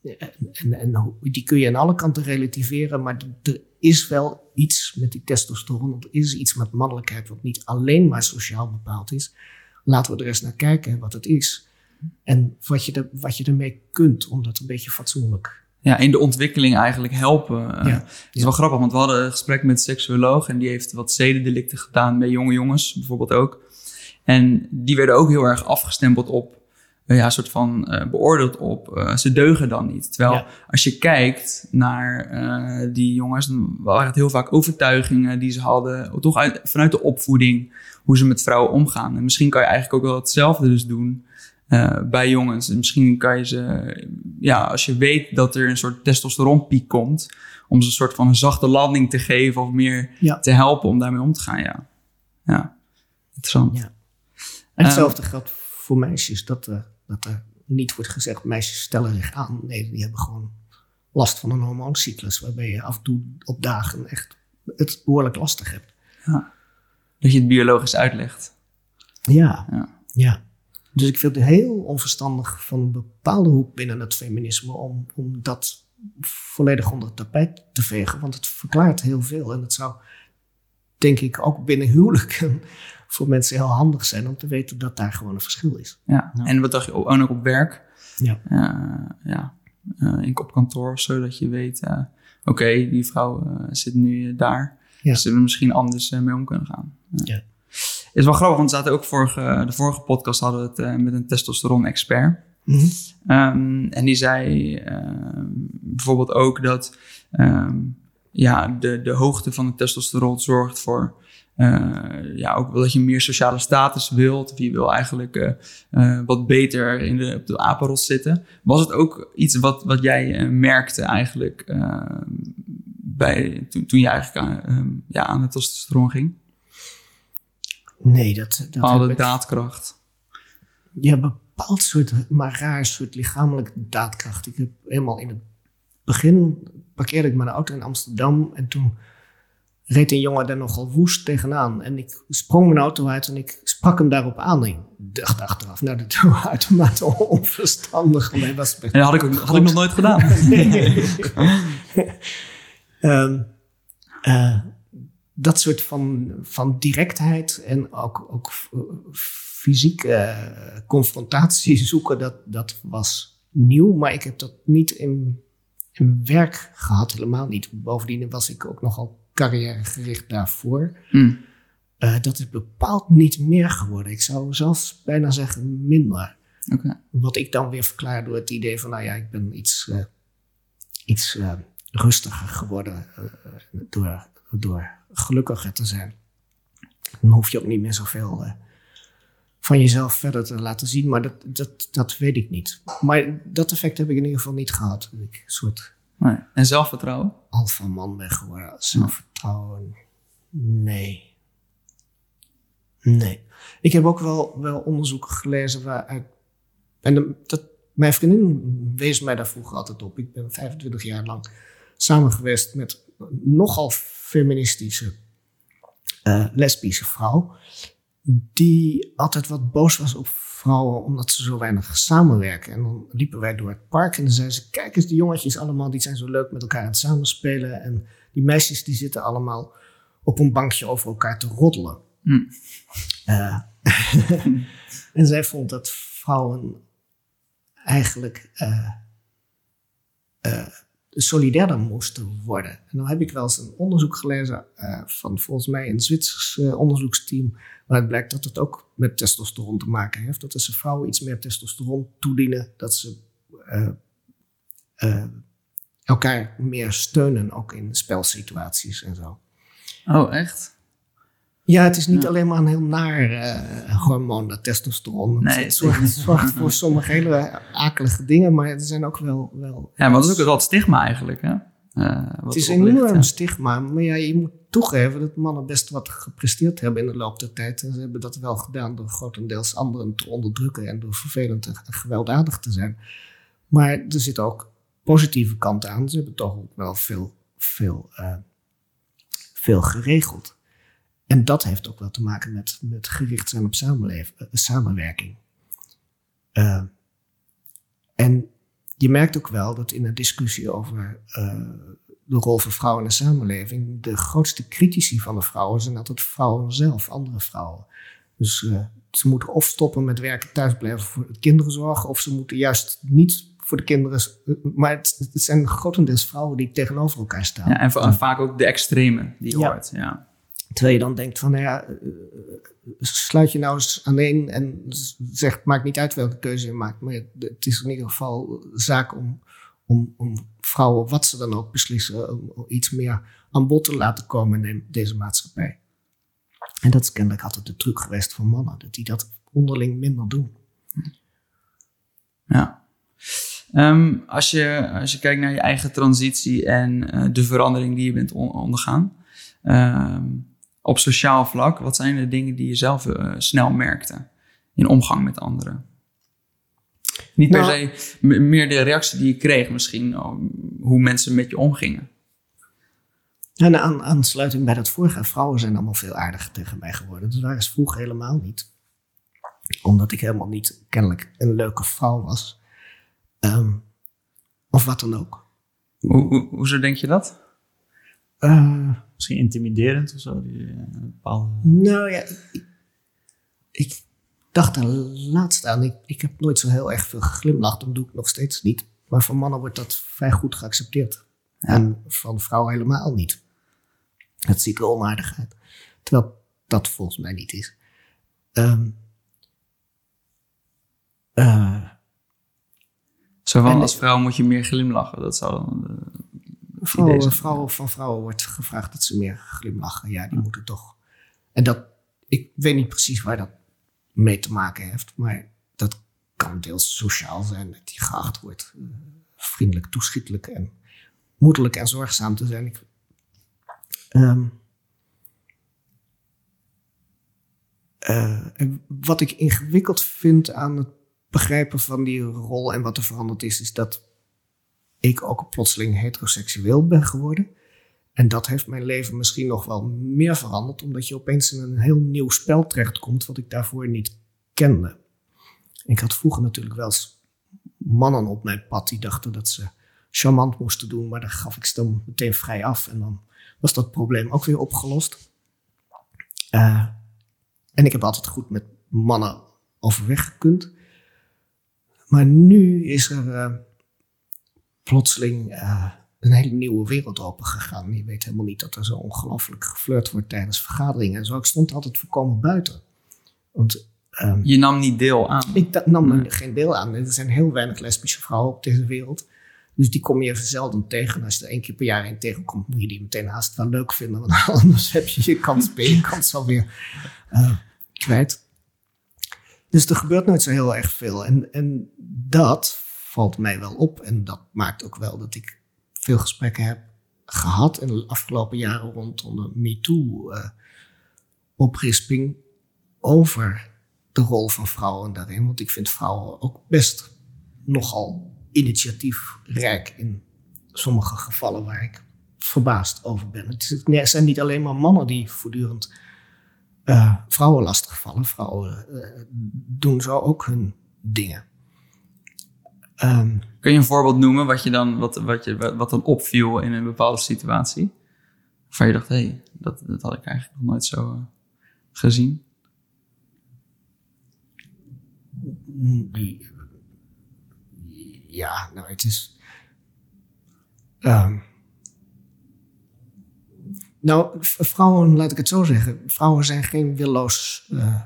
en, en, die kun je aan alle kanten relativeren, maar er is wel iets met die testosteron, er is iets met mannelijkheid wat niet alleen maar sociaal bepaald is. Laten we er eens naar kijken wat het is en wat je, er, wat je ermee kunt om dat een beetje fatsoenlijk. Ja, in de ontwikkeling eigenlijk helpen. Ja. Uh, het is ja. wel grappig, want we hadden een gesprek met een seksuoloog en die heeft wat zedendelicten gedaan bij jonge jongens bijvoorbeeld ook. En die werden ook heel erg afgestempeld op ja, een soort van uh, beoordeeld op uh, ze deugen dan niet. Terwijl ja. als je kijkt naar uh, die jongens, dan waren het heel vaak overtuigingen die ze hadden, toch uit, vanuit de opvoeding, hoe ze met vrouwen omgaan. En misschien kan je eigenlijk ook wel hetzelfde dus doen bij jongens. En misschien kan je ze, ja, als je weet dat er een soort testosteronpiek komt, om ze een soort van een zachte landing te geven of meer ja. te helpen om daarmee om te gaan. Ja, ja. interessant. Ja. En hetzelfde geldt voor meisjes, dat dat er niet wordt gezegd, meisjes stellen zich aan. Nee, die hebben gewoon last van een hormooncyclus, waarbij je af en toe op dagen echt het behoorlijk lastig hebt. Ja. Dat je het biologisch uitlegt. Ja, ja. ja. Dus ik vind het heel onverstandig van een bepaalde hoek binnen het feminisme om, om dat volledig onder het tapijt te vegen, want het verklaart heel veel. En het zou, denk ik, ook binnen huwelijken voor mensen heel handig zijn om te weten dat daar gewoon een verschil is. Ja, ja. en wat dacht je ook nog op werk? Ja. Uh, ja. Uh, in op kantoor, zodat je weet, uh, oké, okay, die vrouw zit nu daar. Ja. Dus we misschien anders mee om kunnen gaan. Ja. Is wel grappig, want we zaten ook vorige, de vorige podcast hadden we het met een testosteron-expert. Mm -hmm. um, en die zei bijvoorbeeld ook dat um, ja, de, de hoogte van het testosteron zorgt voor uh, ja, ook wel dat je meer sociale status wilt. Of je wil eigenlijk uh, uh, wat beter in de, op de apenrots zitten. Was het ook iets wat, wat jij merkte eigenlijk bij, toen, toen je eigenlijk aan, ja, aan het testosteron ging? Nee, dat... dat Alle daadkracht. Ja, bepaald soort, maar raar soort lichamelijke daadkracht. Ik heb helemaal in het begin parkeerde ik mijn auto in Amsterdam en toen reed een jongen daar nogal woest tegenaan. En ik sprong mijn auto uit en ik sprak hem daarop aan. En ik dacht achteraf, nou, dat was uitermate onverstandig. Was En dat had ik, ook, had ik nog nooit gedaan. Ehm, eh, dat soort van, van directheid en ook, ook fysieke eh, confrontatie zoeken, dat, dat was nieuw. Maar ik heb dat niet in, in werk gehad, helemaal niet. Bovendien was ik ook nogal carrièregericht daarvoor. Hmm. Eh, dat is bepaald niet meer geworden. Ik zou zelfs bijna zeggen minder. Wat ik dan weer verklaar door het idee van, nou ja, ik ben iets, eh, iets eh, rustiger geworden door, door gelukkiger te zijn. Dan hoef je ook niet meer zoveel van jezelf verder te laten zien, maar dat, dat, dat weet ik niet. Maar dat effect heb ik in ieder geval niet gehad. Ik een soort Nee. En zelfvertrouwen? alpha man ben geworden. Zelfvertrouwen, nee. Nee. Ik heb ook wel, wel onderzoeken gelezen waaruit... En de- dat, mijn vriendin wees mij daar vroeger altijd op. Ik ben 25 jaar lang samen geweest met een nogal feministische eh, lesbische vrouw. Die altijd wat boos was op vrouwen omdat ze zo weinig samenwerken. En dan liepen wij door het park en dan zei ze... Kijk eens, die jongetjes allemaal, die zijn zo leuk met elkaar aan het samenspelen. En die meisjes die zitten allemaal op een bankje over elkaar te roddelen. Hm. Eh, en zij vond dat vrouwen eigenlijk eh, eh, solidairder moesten worden. En dan heb ik wel eens een onderzoek gelezen eh, van volgens mij een Zwitsers eh, onderzoeksteam, waaruit blijkt dat het ook met testosteron te maken heeft. Dat als ze vrouwen iets meer testosteron toedienen, dat ze eh, elkaar meer steunen, ook in spelsituaties en zo. Oh, echt? Ja, het is niet Ja. alleen maar een heel naar eh, hormoon, dat testosteron. Nee, het zorgt, zorgt voor sommige hele akelige dingen, maar er zijn ook wel... wel Ja, maar dat is ook wel het stigma eigenlijk, hè? Eh, wat het is een enorm ja. stigma, maar ja, je moet toegeven dat mannen best wat gepresteerd hebben in de loop der tijd. En ze hebben dat wel gedaan door grotendeels anderen te onderdrukken en door vervelend en gewelddadig te zijn. Maar er zitten ook positieve kanten aan. Ze hebben toch ook wel veel, veel, eh, veel geregeld. En dat heeft ook wel te maken met, met gericht zijn op eh, samenwerking. Eh, en je merkt ook wel dat in een discussie over eh, de rol van vrouwen in de samenleving, de grootste critici van de vrouwen zijn altijd vrouwen zelf, andere vrouwen. Dus ze moeten of stoppen met werken, thuis blijven voor de kinderen zorgen, of ze moeten juist niet voor de kinderen. Maar het, het zijn grotendeels vrouwen die tegenover elkaar staan. Ja, en, va- en vaak ook de extreme die je Ja. hoort. Ja. Terwijl je dan denkt van, nou ja, eh, sluit je nou eens aan één en zegt, maakt niet uit welke keuze je maakt. Maar het is in ieder geval zaak om, om, om vrouwen, wat ze dan ook beslissen, om, iets meer aan bod te laten komen in deze maatschappij. En dat is kennelijk altijd de truc geweest van mannen, dat die dat onderling minder doen. Ja. Ehm, als, je, als je kijkt naar je eigen transitie en eh, de verandering die je bent on- ondergaan. ehm, op sociaal vlak, wat zijn de dingen die je zelf eh, snel merkte in omgang met anderen? Niet per Nou- se meer de reactie die je kreeg, misschien oh, hoe mensen met je omgingen. En aan aansluiting bij dat vorige, vrouwen zijn allemaal veel aardiger tegen mij geworden. Dat waren ze vroeger helemaal niet. Omdat ik helemaal niet kennelijk een leuke vrouw was. Ehm, of wat dan ook. Hoe, hoe, hoezo denk je dat? Eh, Misschien intimiderend of zo. Die, eh, bepaalde... nou ja, ik, ik dacht daar laatst aan. Ik, ik heb nooit zo heel erg veel geglimlacht. Dat doe ik nog steeds niet. Maar van mannen wordt dat vrij goed geaccepteerd. En van vrouwen helemaal niet. Het ziet er onaardig uit. Terwijl dat volgens mij niet is. Ehm eh, Zo van, En- als vrouw moet je meer glimlachen. Dat zou dan... eh, vrouwen, van vrouwen wordt gevraagd dat ze meer glimlachen. Ja, die moeten toch. En dat, ik weet niet precies waar dat mee te maken heeft. Maar dat kan deels sociaal zijn. Dat die geacht wordt eh, vriendelijk, toeschietelijk en moedelijk en zorgzaam te zijn. Ik, ehm, eh, en wat ik ingewikkeld vind aan het begrijpen van die rol en wat er veranderd is, is dat ik ook plotseling heteroseksueel ben geworden. En dat heeft mijn leven misschien nog wel meer veranderd, omdat je opeens in een heel nieuw spel terechtkomt, wat ik daarvoor niet kende. Ik had vroeger natuurlijk wel eens mannen op mijn pad die dachten dat ze charmant moesten doen, maar dan gaf ik ze dan meteen vrij af en dan was dat probleem ook weer opgelost. Uh, en ik heb altijd goed met mannen overweg gekund. Maar nu is er uh, plotseling uh, een hele nieuwe wereld open gegaan. Je weet helemaal niet dat er zo ongelooflijk geflirt wordt tijdens vergaderingen en zo. Ik stond altijd voorkomen buiten. Want, um, je nam niet deel aan? Ik nam er geen deel aan. Er zijn heel weinig lesbische vrouwen op deze wereld. Dus die kom je even zelden tegen. Als je er één keer per jaar in tegenkomt, moet je die meteen haast wel leuk vinden. Want anders heb je je kans, ben je kans alweer uh, kwijt. Dus er gebeurt nooit zo heel erg veel. En, en dat valt mij wel op. En dat maakt ook wel dat ik veel gesprekken heb gehad in de afgelopen jaren rondom de MeToo-oprisping uh, over de rol van vrouwen daarin. Want ik vind vrouwen ook best nogal initiatiefrijk in sommige gevallen waar ik verbaasd over ben. Het zijn niet alleen maar mannen die voortdurend uh, vrouwen lastigvallen. Vrouwen uh, doen zo ook hun dingen. Um, Kun je een voorbeeld noemen wat, je dan, wat, wat, je, wat dan opviel in een bepaalde situatie? Waar je dacht, hé, hey, dat, dat had ik eigenlijk nog nooit zo uh, gezien. Ja, nou, het is. Um, nou, vrouwen, laat ik het zo zeggen. Vrouwen zijn geen willoos, uh,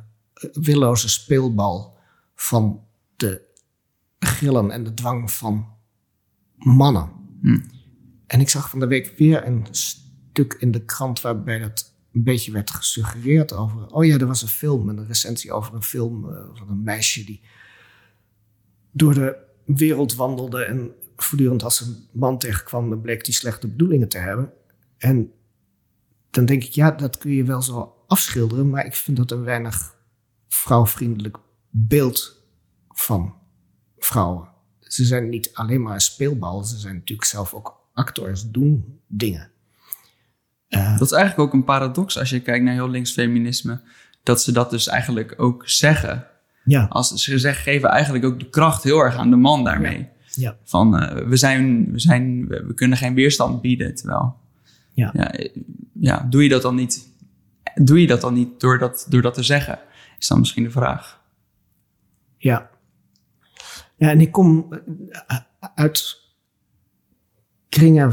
willoze speelbal van de grillen en de dwang van mannen. Hm. En ik zag van de week weer een stuk in de krant waarbij dat een beetje werd gesuggereerd over. Oh ja, er was een film, een recensie over een film uh, van een meisje die door de wereld wandelde en voortdurend als een man tegenkwam, dan bleek die slechte bedoelingen te hebben. En dan denk ik, ja, dat kun je wel zo afschilderen, maar ik vind dat een weinig vrouwvriendelijk beeld van vrouwen. Ze zijn niet alleen maar een speelbal, ze zijn natuurlijk zelf ook acteurs, doen dingen. Uh, dat is eigenlijk ook een paradox als je kijkt naar heel links feminisme, dat ze dat dus eigenlijk ook zeggen. Ja. Als ze zeggen, geven eigenlijk ook de kracht heel erg aan de man daarmee. Ja. Van uh, we, zijn, we, zijn, we kunnen geen weerstand bieden, terwijl ja. ja. Ja, doe je dat dan niet? Doe je dat dan niet door dat, door dat te zeggen? Is dan misschien de vraag. Ja. Ja, en ik kom eh, uit kringen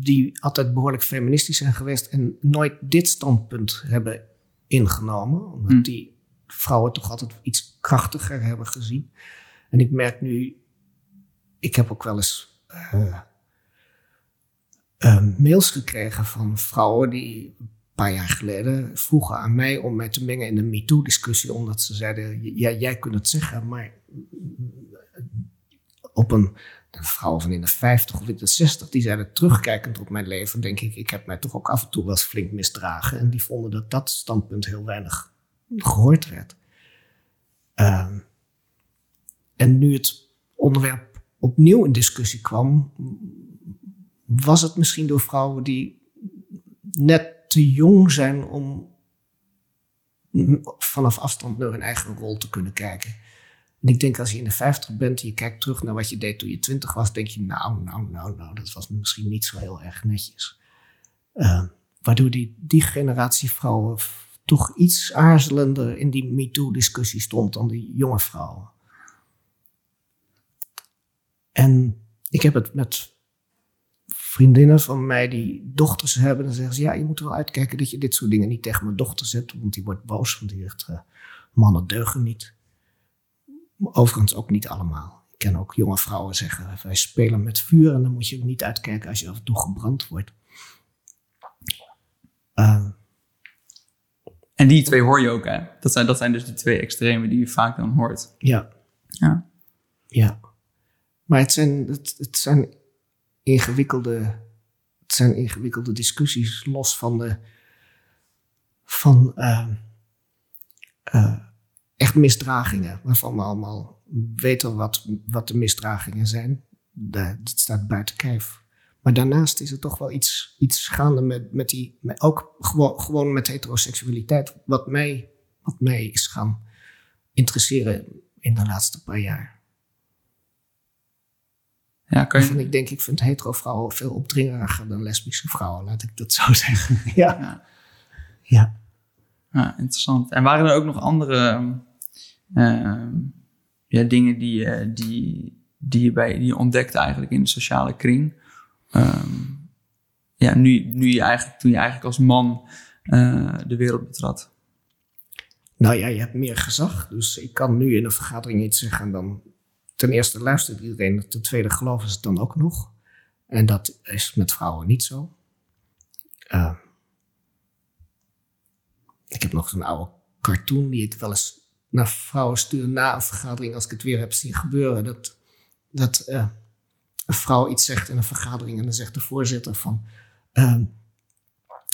die altijd behoorlijk feministisch zijn geweest en nooit dit standpunt hebben ingenomen. Omdat hm. die vrouwen toch altijd iets krachtiger hebben gezien. En ik merk nu, ik heb ook wel eens uh, uh, mails gekregen van vrouwen die een paar jaar geleden vroegen aan mij om mij te mengen in de MeToo-discussie, omdat ze zeiden: ja, jij kunt het zeggen, maar op een, vrouw van in de 50 of in de 60, die zeiden terugkijkend op mijn leven, denk ik, ik heb mij toch ook af en toe wel eens flink misdragen. En die vonden dat dat standpunt heel weinig gehoord werd. Uh, en nu het onderwerp opnieuw in discussie kwam, was het misschien door vrouwen die net te jong zijn om vanaf afstand naar hun eigen rol te kunnen kijken. En ik denk als je in de 50 bent en je kijkt terug naar wat je deed toen je 20 was, denk je, nou, nou, nou, nou, dat was misschien niet zo heel erg netjes. Uh, waardoor die, die generatie vrouwen toch iets aarzelender in die MeToo-discussie stond dan die jonge vrouwen. En ik heb het met vriendinnen van mij die dochters hebben, dan zeggen ze: Ja, je moet wel uitkijken dat je dit soort dingen niet tegen mijn dochter zet, want die wordt boos, want die zegt: uh, Mannen deugen niet. Overigens ook niet allemaal. Ik ken ook jonge vrouwen zeggen: Wij spelen met vuur en dan moet je niet uitkijken als je af en toe gebrand wordt. Uh, en die twee hoor je ook, hè? Dat zijn, dat zijn dus de twee extremen die je vaak dan hoort. Ja. Ja. Ja. Maar het zijn, het, het zijn ingewikkelde, het zijn ingewikkelde discussies los van de, van uh, uh, echt misdragingen, waarvan we allemaal weten wat, wat de misdragingen zijn. Dat staat buiten kijf. Maar daarnaast is er toch wel iets, iets gaande met, met die, met ook gewoon, gewoon met heteroseksualiteit, wat mij, wat mij is gaan interesseren in de laatste paar jaar. Ja, kan Waarvan je, ik denk, ik vind hetero vrouwen veel opdringeriger dan lesbische vrouwen, laat ik dat zo zeggen. ja. Ja. ja. Ja, interessant. En waren er ook nog andere ehm, ehm, ja, dingen die, je- die, die, je bij, die je ontdekte eigenlijk in de sociale kring? Ehm, ja, nu, nu je eigenlijk, toen je eigenlijk als man eh, de wereld betrad. Nou ja, je hebt meer gezag. Dus ik kan nu in een vergadering iets zeggen en dan... Ten eerste luistert iedereen, ten tweede geloven ze het dan ook nog. En dat is met vrouwen niet zo. Eh, ik heb nog zo'n oude cartoon die ik wel eens naar vrouwen stuur na een vergadering als ik het weer heb zien gebeuren. Dat, dat eh, een vrouw iets zegt in een vergadering en dan zegt de voorzitter van... ehm,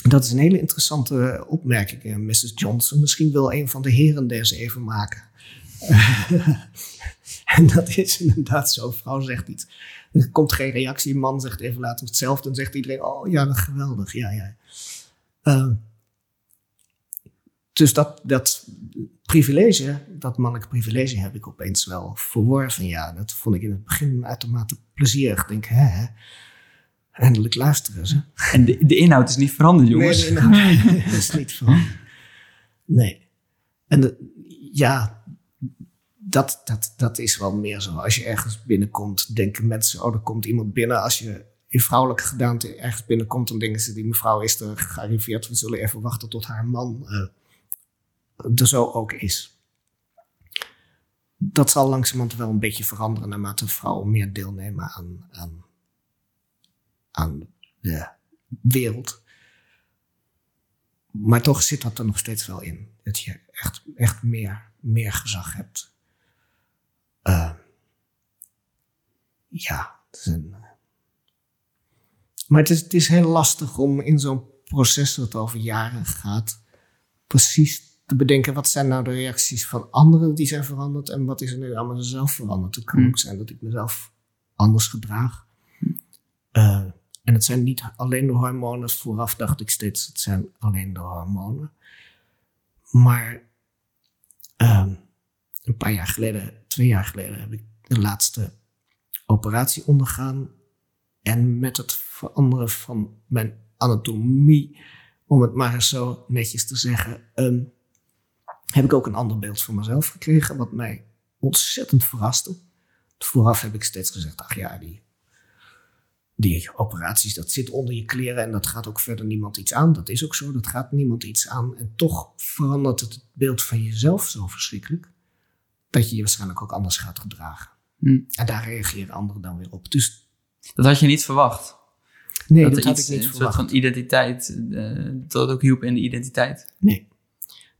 dat is een hele interessante opmerking, eh, Mrs. Johnson. Misschien wil een van de heren deze even maken. en dat is inderdaad zo. Vrouw zegt iets. Er komt geen reactie. Man zegt even later hetzelfde. Dan zegt iedereen, oh ja, dat geweldig. Ja, ja. Ehm, dus dat, dat privilege, dat mannelijke privilege heb ik opeens wel verworven. Ja, dat vond ik in het begin uitermate plezierig. Ik denk, hè, hè, eindelijk luisteren ze. En de, de inhoud is niet veranderd, jongens. Nee, nee, dat is niet van. Nee. En de- ja, dat, dat, dat is wel meer zo. Als je ergens binnenkomt, denken mensen, oh, er komt iemand binnen. Als je in vrouwelijke gedaante ergens binnenkomt, dan denken ze, die mevrouw is er gearriveerd. We zullen even wachten tot haar man eh, er zo ook is. Dat zal langzamerhand wel een beetje veranderen naarmate vrouwen meer deelnemen aan, aan, aan de wereld. Maar toch zit dat er nog steeds wel in. Dat je echt, echt meer, meer gezag hebt. Eh, ja, het is maar het is, het is heel lastig om in zo'n proces dat over jaren gaat, precies te bedenken wat zijn nou de reacties van anderen die zijn veranderd en wat is er nu aan mezelf veranderd. Het kan Hmm. ook zijn dat ik mezelf anders gedraag. Eh, en het zijn niet alleen de hormonen. Vooraf dacht ik steeds, het zijn alleen de hormonen. Maar ehm, een paar jaar geleden, twee jaar geleden, heb ik de laatste operatie ondergaan. En met het veranderen van mijn anatomie, om het maar eens zo netjes te zeggen, ehm, heb ik ook een ander beeld van mezelf gekregen, wat mij ontzettend verraste. Vooraf heb ik steeds gezegd, ach ja, die die operaties, dat zit onder je kleren en dat gaat ook verder niemand iets aan. Dat is ook zo, dat gaat niemand iets aan. En toch verandert het het beeld van jezelf zo verschrikkelijk, dat je je waarschijnlijk ook anders gaat gedragen. Hm. En daar reageren anderen dan weer op. Dus Dat had je niet verwacht. nee, dat dat, had iets, ik niet een soort verwacht. van identiteit, eh, dat ook hielp in de identiteit. Nee.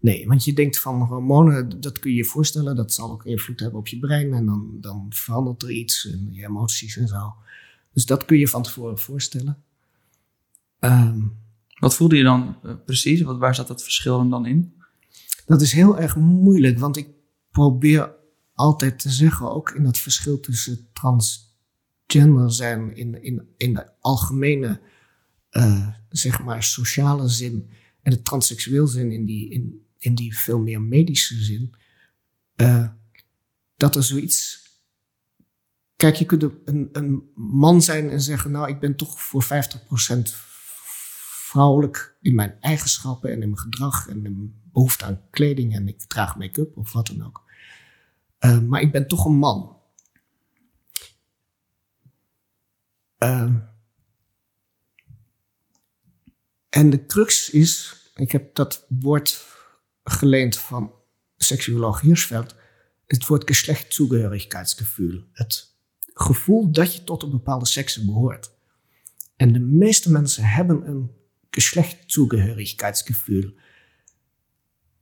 Nee, want je denkt van hormonen, dat kun je je voorstellen, dat zal ook invloed hebben op je brein en dan, dan verandert er iets in je emoties en zo. Dus dat kun je van tevoren voorstellen. Ehm, Wat voelde je dan eh, precies? Wat, waar zat dat verschil dan in? Dat is heel erg moeilijk, want ik probeer altijd te zeggen, ook in dat verschil tussen transgender zijn in, in, in de algemene, eh, zeg maar, sociale zin en de transseksueel zin in die, in, in die veel meer medische zin, eh, dat er zoiets. Kijk, je kunt een, een man zijn en zeggen, nou, ik ben toch voor 50% vrouwelijk in mijn eigenschappen en in mijn gedrag en in mijn behoefte aan kleding en ik draag make-up of wat dan ook. Eh, maar ik ben toch een man. Eh, en de crux is, ik heb dat woord geleend van seksuoloog Hirschfeld, het woord geschlechtszugehörigkeitsgevoel. Het gevoel dat je tot een bepaalde sekse behoort. En de meeste mensen hebben een geschlechtszugehörigkeitsgevoel.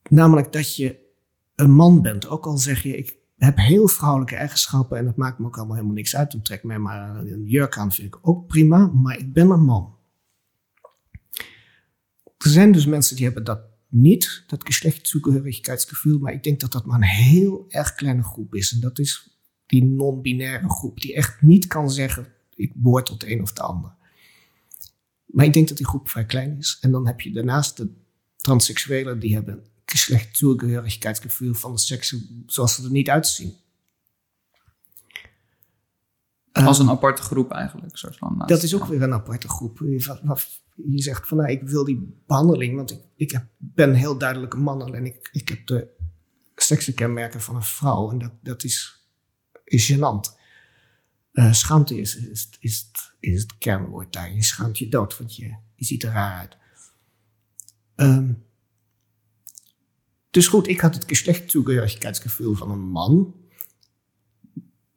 Namelijk dat je een man bent. Ook al zeg je, ik heb heel vrouwelijke eigenschappen en het maakt me ook allemaal helemaal niks uit. Dan trek mij maar een jurk aan, vind ik ook prima, maar ik ben een man. Er zijn dus mensen die hebben dat niet, dat geschlechtszugehörigkeitsgevoel, maar ik denk dat dat maar een heel erg kleine groep is. En dat is die non-binaire groep, die echt niet kan zeggen, ik behoor tot de een of de ander. Maar ik denk dat die groep vrij klein is. En dan heb je daarnaast de transseksuelen, die hebben geschlechtstoegehörigkheidsgevoel van de seksen zoals ze er niet uitzien. Als Eh, een aparte groep eigenlijk. Soort van, dat is ook weer een aparte groep. Je zegt van, nou, ik wil die behandeling, want ik, ik heb, ben heel duidelijk een man en ik, ik heb de seksenkenmerken van een vrouw. En dat, dat is, is gênant. Eh, schaamte is, is, is, het, is kernwoord daar. Je schaamt je dood, want je, je ziet er raar uit. Ehm, dus goed, ik had het geschlechtstoegehörigkheidsgevoel van een man.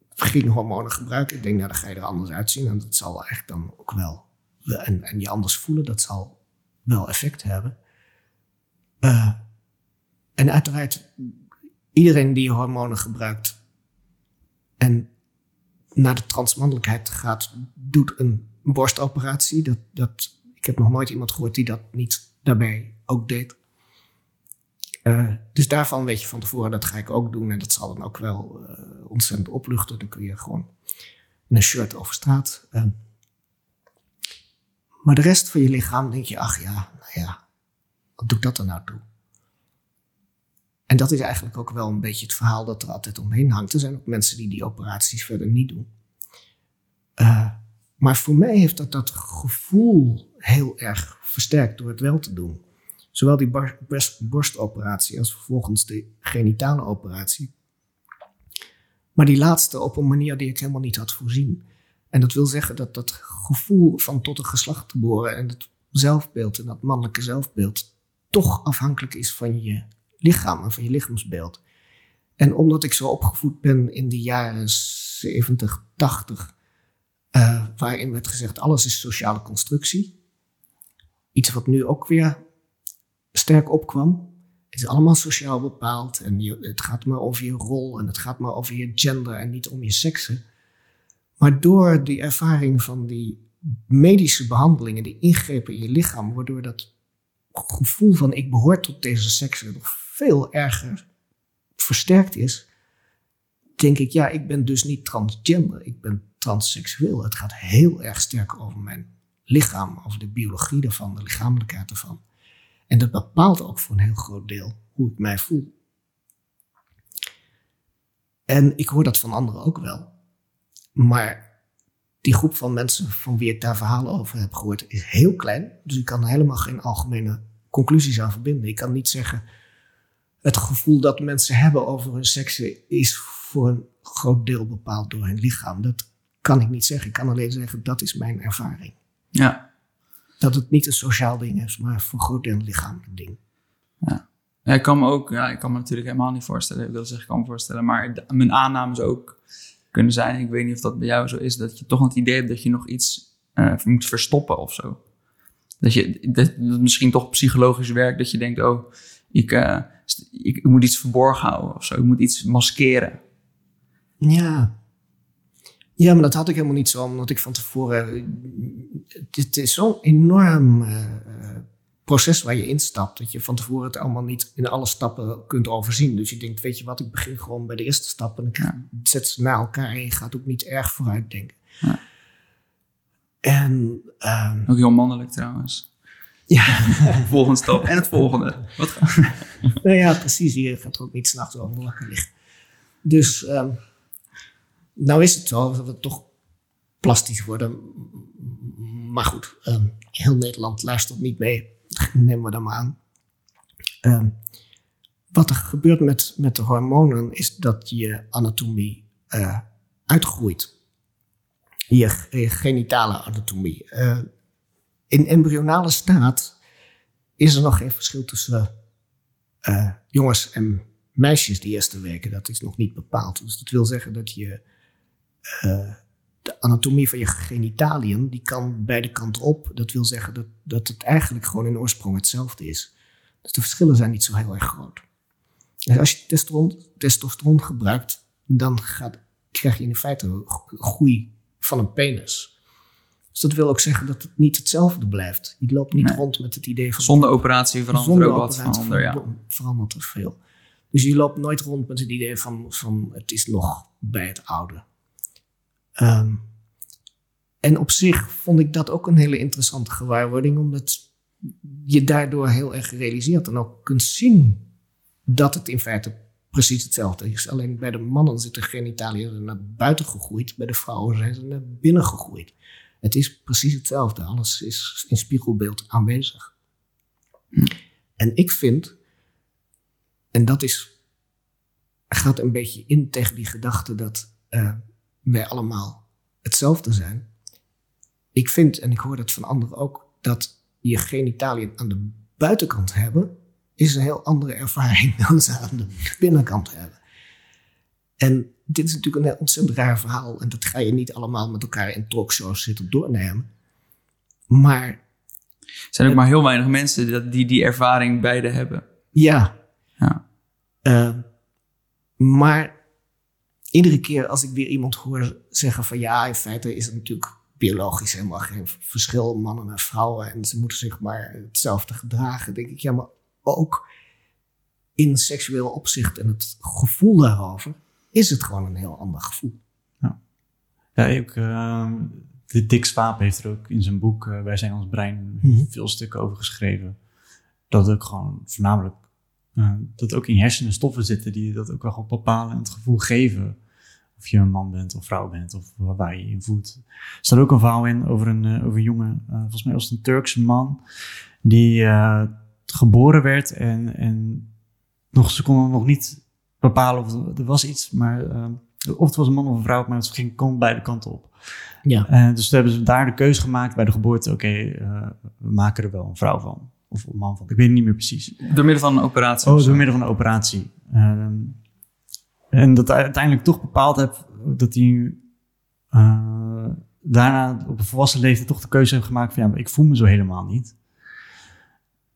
Ging hormonen gebruiken. Ik denk, nou, dan ga je er anders uitzien. En dat zal echt dan ook wel. En, en je anders voelen, dat zal wel effect hebben. Eh, en uiteraard, iedereen die hormonen gebruikt en naar de transmannelijkheid gaat, doet een borstoperatie. Dat, dat, ik heb nog nooit iemand gehoord die dat niet daarbij ook deed. Eh, dus daarvan weet je van tevoren, dat ga ik ook doen. En dat zal dan ook wel eh, ontzettend opluchten. Dan kun je gewoon een shirt over straat. Maar de rest van je lichaam denk je, ach ja, nou ja, wat doet dat er nou toe? En dat is eigenlijk ook wel een beetje het verhaal dat er altijd omheen hangt. Er zijn ook mensen die die operaties verder niet doen. Eh, maar voor mij heeft dat dat gevoel heel erg versterkt door het wel te doen. Zowel die borstoperatie als vervolgens de genitale operatie. Maar die laatste op een manier die ik helemaal niet had voorzien. En dat wil zeggen dat dat gevoel van tot een geslacht te boren en het zelfbeeld en dat mannelijke zelfbeeld toch afhankelijk is van je lichaam en van je lichaamsbeeld. En omdat ik zo opgevoed ben in de jaren 70, 80, eh, waarin werd gezegd alles is sociale constructie. Iets wat nu ook weer sterk opkwam. Het is allemaal sociaal bepaald en het gaat maar over je rol en het gaat maar over je gender en niet om je seksen. Maar door die ervaring van die medische behandelingen, die ingrepen in je lichaam, waardoor dat gevoel van ik behoor tot deze seksen nog veel erger versterkt is, denk ik, ja, ik ben dus niet transgender, ik ben transseksueel. Het gaat heel erg sterk over mijn lichaam, over de biologie ervan, de lichamelijkheid ervan. En dat bepaalt ook voor een heel groot deel hoe ik mij voel. En ik hoor dat van anderen ook wel. Maar die groep van mensen van wie ik daar verhalen over heb gehoord is heel klein. Dus ik kan er helemaal geen algemene conclusies aan verbinden. Ik kan niet zeggen, het gevoel dat mensen hebben over hun seksen is voor een groot deel bepaald door hun lichaam. Dat kan ik niet zeggen. Ik kan alleen zeggen, dat is mijn ervaring. Ja. Dat het niet een sociaal ding is, maar voor een groot deel een lichamelijk ding. Ja, ik kan me ook, ja, ik kan me natuurlijk helemaal niet voorstellen. Ik wil zeggen, ik kan me voorstellen, maar mijn aanname zou ook kunnen zijn. Ik weet niet of dat bij jou zo is, dat je toch het idee hebt dat je nog iets eh, moet verstoppen of zo. Dat je dat, misschien toch psychologisch werkt, dat je denkt, oh, ik, eh, ik, ik moet iets verborgen houden of zo. Ik moet iets maskeren. Ja. Ja, maar dat had ik helemaal niet zo, omdat ik van tevoren. Het is zo'n enorm eh, eh, proces waar je instapt, dat je van tevoren het allemaal niet in alle stappen kunt overzien. Dus je denkt, weet je wat, ik begin gewoon bij de eerste stap en ik Ja. zet ze na elkaar en je gaat ook niet erg vooruit denken. Ja. En ehm, Ook heel mannelijk trouwens. ja, Volgende stap en het volgende. Wat nou ja, precies. Je gaat er ook niet s'nachts over wakker liggen. Dus, ehm, nou is het zo dat we toch plastisch worden. Maar goed, ehm, heel Nederland luistert niet mee. Nemen we dat maar aan. Ehm, wat er gebeurt met, met de hormonen is dat je anatomie eh, uitgroeit. Je, genitale anatomie. Eh, in embryonale staat is er nog geen verschil tussen eh, jongens en meisjes die eerste weken. Dat is nog niet bepaald. Dus dat wil zeggen dat je de anatomie van je genitaliën, die kan beide kanten op. Dat wil zeggen dat, dat het eigenlijk gewoon in oorsprong hetzelfde is. Dus de verschillen zijn niet zo heel erg groot. Dus als je testosteron, testosteron gebruikt, dan gaat, krijg je in feite een groei van een penis. Dus dat wil ook zeggen dat het niet hetzelfde blijft. Je loopt niet Nee. rond met het idee van Zonder operatie verandert zonder er ook wat van ja. ver- verandert er veel. Dus je loopt nooit rond met het idee van, van het is nog bij het oude. Ehm, en op zich vond ik dat ook een hele interessante gewaarwording, omdat je daardoor heel erg realiseert en ook kunt zien dat het in feite precies hetzelfde is. Alleen bij de mannen zitten genitaliën naar buiten gegroeid, bij de vrouwen zijn ze naar binnen gegroeid. Het is precies hetzelfde, alles is in spiegelbeeld aanwezig. En ik vind, en dat is, gaat een beetje in tegen die gedachte dat uh, wij allemaal hetzelfde zijn. Ik vind, en ik hoor dat van anderen ook, dat je genitaliën aan de buitenkant hebben, is een heel andere ervaring dan ze aan de binnenkant hebben. En dit is natuurlijk een heel ontzettend raar verhaal. En dat ga je niet allemaal met elkaar in talkshows zitten doornemen. Maar. Er zijn ook maar heel weinig mensen die die ervaring beide hebben. Ja. ja. Uh, maar iedere keer als ik weer iemand hoor zeggen van ja, in feite is het natuurlijk biologisch helemaal geen verschil, mannen en vrouwen. En ze moeten zich maar hetzelfde gedragen. denk ik, ja, maar ook in seksueel opzicht en het gevoel daarover is het gewoon een heel ander gevoel. Ja, ja ik, uh, de Dick Swaap heeft er ook in zijn boek uh, Wij zijn ons brein mm veel stukken over geschreven. Dat ook gewoon voornamelijk, uh, dat ook in hersenen stoffen zitten die dat ook wel bepalen en het gevoel geven. Of je een man bent of vrouw bent of waar je in voelt. Er staat ook een verhaal in over een, uh, over een jongen, volgens mij was het een Turkse man, die geboren werd en, en nog, ze konden nog niet bepalen of er was iets, maar uh, of het was een man of een vrouw, maar het ging kon beide kanten op. Ja. Uh, dus toen hebben ze daar de keuze gemaakt bij de geboorte, oké, okay, uh, we maken er wel een vrouw van. Of een man van, ik weet het niet meer precies. Door middel van een operatie? Oh, door middel van een operatie. Ehm, en dat uiteindelijk toch bepaald heb dat hij uh, daarna op een volwassen leeftijd toch de keuze heeft gemaakt van ja, maar ik voel me zo helemaal niet.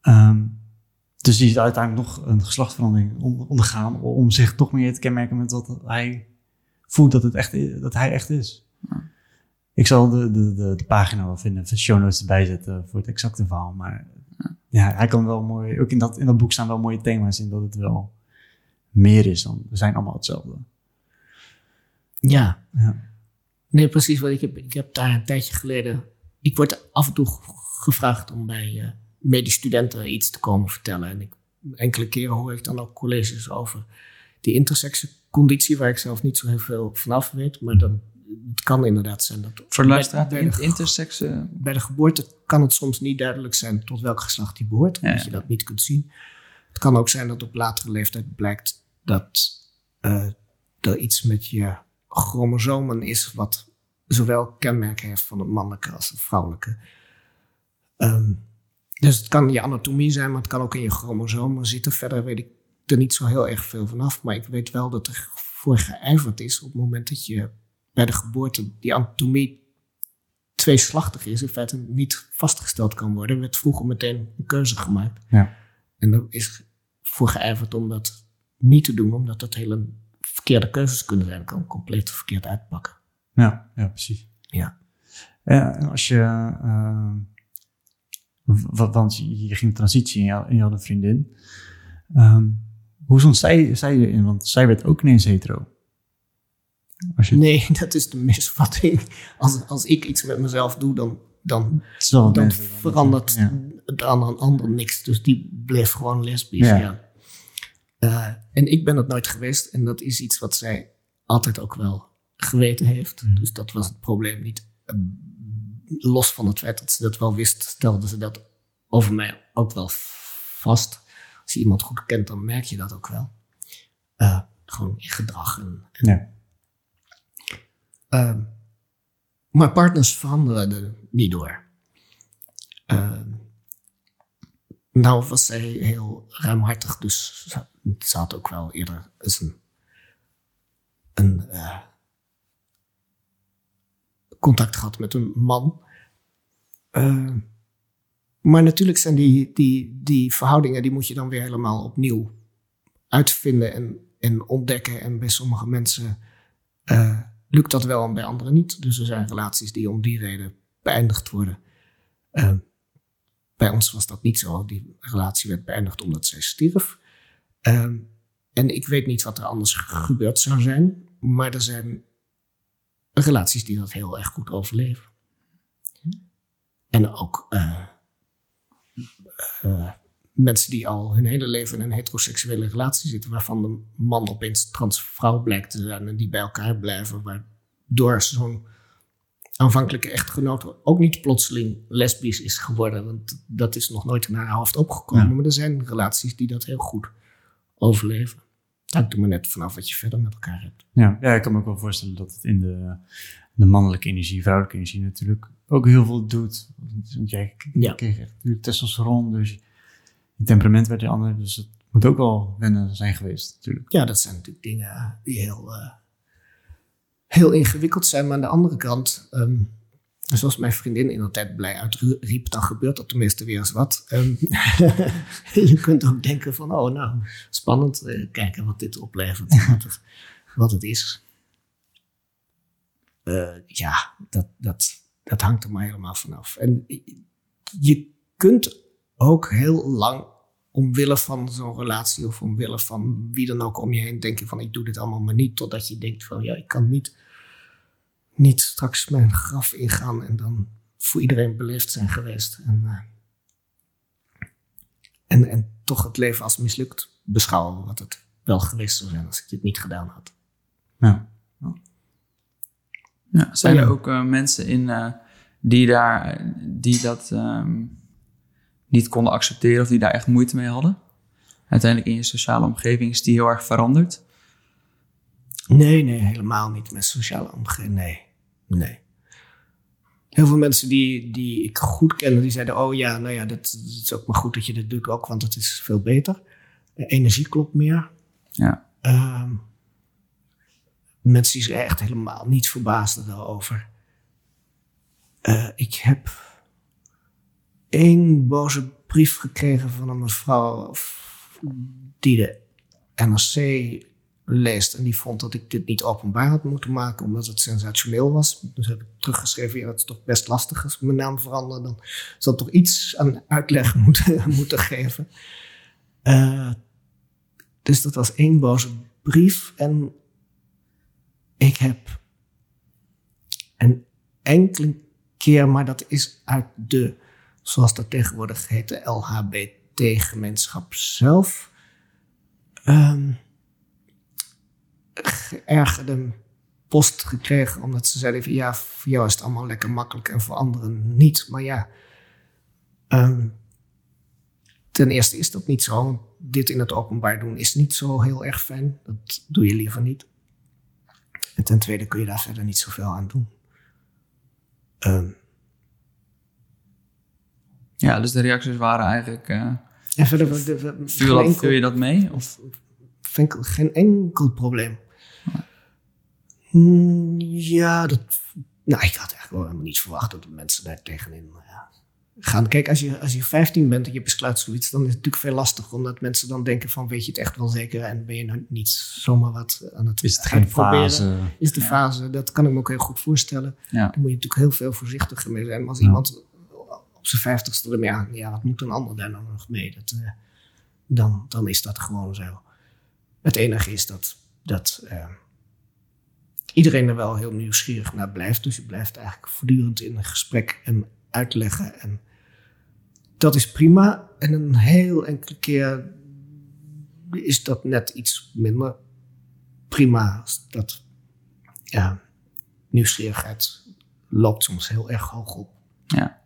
Um, dus die is uiteindelijk nog een geslachtsverandering ondergaan om zich toch meer te kenmerken met wat hij voelt dat, het echt, is, dat hij echt is. Ja. Ik zal de, de, de, de, pagina wel vinden, de show notes erbij zetten voor het exacte verhaal. Maar ja. ja, hij kan wel mooi, ook in dat, in dat boek staan wel mooie thema's in dat het wel meer is dan, we zijn allemaal hetzelfde. Ja. ja. Nee, precies wat ik heb. Ik heb daar een tijdje geleden, ik word af en toe gevraagd om bij uh, medestudenten iets te komen vertellen. En ik, enkele keren hoor ik dan ook colleges over die intersexconditie, waar ik zelf niet zo heel veel vanaf weet. Maar dan, het kan inderdaad zijn dat. Voor luisteraar, bij, bij, de, intersex. bij de geboorte kan het soms niet duidelijk zijn tot welk geslacht die behoort, omdat ja, ja. je dat niet kunt zien. Het kan ook zijn dat op latere leeftijd blijkt dat er iets met je chromosomen is wat zowel kenmerken heeft van het mannelijke als het vrouwelijke. Um, dus het kan je anatomie zijn, maar het kan ook in je chromosomen zitten. Verder weet ik er niet zo heel erg veel vanaf. Maar ik weet wel dat er voor geijverd is op het moment dat je bij de geboorte die anatomie tweeslachtig is, in feite niet vastgesteld kan worden. Er werd vroeger meteen een keuze gemaakt. Ja. En er is voor geijverd om dat niet te doen, omdat dat hele verkeerde keuzes kunnen zijn. kan compleet verkeerd uitpakken. Ja, ja precies. Ja. Uh, als je uh, want je ging transitie en je, had een vriendin. Um, hoe stond zij, zij erin? Want zij werd ook ineens hetero. Je... Nee, dat is de misvatting. Als, als ik iets met mezelf doe, dan, dan, dan verandert ja. Aan een ander niks. Dus die bleef gewoon lesbisch. Ja. ja. Uh, en ik ben het nooit geweest. En dat is iets wat zij altijd ook wel geweten heeft. Mm. Dus dat was het probleem niet los van het feit dat ze dat wel wist, stelde ze dat over mij ook wel vast. Als je iemand goed kent, dan merk je dat ook wel. Uh, gewoon in gedrag. En, en ja. maar partners veranderen er niet door. Uh, nou was zij heel ruimhartig, dus ze had ook wel eerder een, een contact gehad met een man. Uh, maar natuurlijk zijn die, die, die verhoudingen, die moet je dan weer helemaal opnieuw uitvinden en, en ontdekken. En bij sommige mensen uh, lukt dat wel en bij anderen niet. Dus er zijn relaties die om die reden beëindigd worden. Uh, bij ons was dat niet zo. Die relatie werd beëindigd omdat zij stierf. Uh, en ik weet niet wat er anders gebeurd zou zijn. Maar er zijn relaties die dat heel erg goed overleven. en ook eh, eh, mensen die al hun hele leven in een heteroseksuele relatie zitten, waarvan de man opeens transvrouw blijkt te zijn en die bij elkaar blijven, waardoor zo'n aanvankelijke echtgenoot ook niet plotseling lesbisch is geworden. Want dat is nog nooit in haar hoofd opgekomen. Ja. Maar er zijn relaties die dat heel goed overleven. Dat er maar net vanaf wat je verder met elkaar hebt. Ja, ja, ik kan me ook wel voorstellen dat het in de, de mannelijke energie, vrouwelijke energie natuurlijk ook heel veel doet. Want jij Ja. kreeg echt natuurlijk testosteron, dus je temperament werd je ander. Dus het moet ook wel wennen zijn geweest natuurlijk. Ja, dat zijn natuurlijk dingen die heel, eh, heel ingewikkeld zijn. Maar aan de andere kant, ehm, zoals mijn vriendin in tijd blij uitriep, dan gebeurt er tenminste weer eens wat. Ehm, je kunt ook denken van, oh nou, spannend, eh, kijken wat dit oplevert, wat, het, wat het is. Eh, ja, dat, dat, dat hangt er maar helemaal vanaf. En je kunt ook heel lang omwille van zo'n relatie of omwille van wie dan ook om je heen denken van ik doe dit allemaal maar niet. Totdat je denkt van ja, ik kan niet, niet straks mijn graf ingaan en dan voor iedereen beleefd zijn geweest. En, eh, en, en toch het leven als mislukt beschouwen wat het wel geweest zou zijn als ik dit niet gedaan had. Ja. Ja, zijn er ook eh, mensen in eh, die, daar, die dat ehm, niet konden accepteren of die daar echt moeite mee hadden? Uiteindelijk in je sociale omgeving is die heel erg veranderd. Nee, nee, helemaal niet met sociale omgeving. Nee, nee. Heel veel mensen die, die ik goed kende, die zeiden: Oh ja, nou ja, dat, dat is ook maar goed dat je dit doet ook, want het is veel beter. De energie klopt meer. Ja. Ehm, mensen die zich echt helemaal niet verbaasden daarover. Eh, ik heb één boze brief gekregen van een mevrouw die de NRC leest. En die vond dat ik dit niet openbaar had moeten maken, omdat het sensationeel was. Dus heb ik teruggeschreven, ja, dat is toch best lastig als mijn naam verander. Dan zal toch iets aan uitleg moeten, moeten geven. Eh, dus dat was één boze brief. En ik heb een enkele keer, maar dat is uit de, zoals dat tegenwoordig heet, de LHBT-gemeenschap zelf. geërgerde post gekregen, omdat ze zeiden van ja, voor jou is het allemaal lekker makkelijk en voor anderen niet. Maar ja, ehm, ten eerste is dat niet zo. Dit in het openbaar doen is niet zo heel erg fijn. Dat doe je liever niet. En ten tweede kun je daar verder niet zoveel aan doen. Ehm, Ja, dus de reacties waren eigenlijk... eh en verder we- we- we- viel, geen dat, enkel- viel je dat mee? Of? vind ik geen enkel probleem. Hmm, Ja, dat. Nou, ik had eigenlijk wel helemaal niet verwacht dat de mensen daar tegenin eh, gaan. Kijk, als je, als je 15 bent en je besluit zoiets, dan is het natuurlijk veel lastiger. Omdat mensen dan denken: van weet je het echt wel zeker en ben je nou niet zomaar wat aan het Is het geen fase? Is de fase, dat kan ik me ook heel goed voorstellen. Ja. Daar moet je natuurlijk heel veel voorzichtiger mee zijn. Maar als Ja. iemand zijn vijftigste ermee ja, wat moet een ander daar nou nog mee? Dat, eh, dan, dan is dat gewoon zo. Het enige is dat, dat eh, iedereen er wel heel nieuwsgierig naar blijft. Dus je blijft eigenlijk voortdurend in een gesprek en uitleggen. En dat is prima. En een heel enkele keer is dat net iets minder prima. Dat ja, nieuwsgierigheid loopt soms heel erg hoog op. Ja.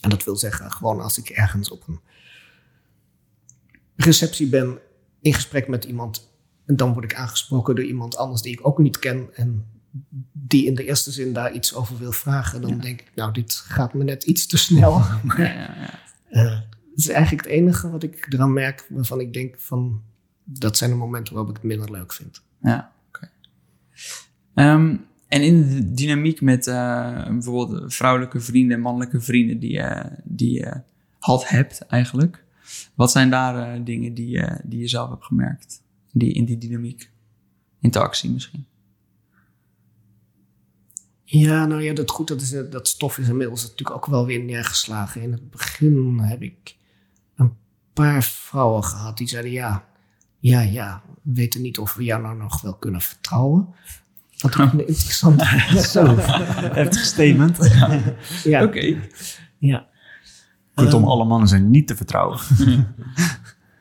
En dat wil zeggen, gewoon als ik ergens op een receptie ben, in gesprek met iemand, en dan word ik aangesproken door iemand anders die ik ook niet ken, en die in de eerste zin daar iets over wil vragen, dan denk ik, nou, dit gaat me net iets te snel. Maar Ja, ja, eh, het is eigenlijk het enige wat ik eraan merk, waarvan ik denk van, dat zijn de momenten waarop ik het minder leuk vind. Ja, oké. Ehm, en in de dynamiek met eh, bijvoorbeeld vrouwelijke vrienden en mannelijke vrienden die, je die je had hebt eigenlijk. Wat zijn daar eh, dingen die, die je zelf hebt gemerkt? Die, in die dynamiek? Interactie misschien? Ja, nou ja, dat, goed, dat, is, dat stof is inmiddels natuurlijk ook wel weer neergeslagen. In het begin heb ik een paar vrouwen gehad die zeiden: Ja, ja, ja, we weten niet of we jou nou nog wel kunnen vertrouwen. Wat ook een interessante. Zo, heftig statement. ja, Oké. ja. Kortom, Ehm, alle mannen zijn niet te vertrouwen.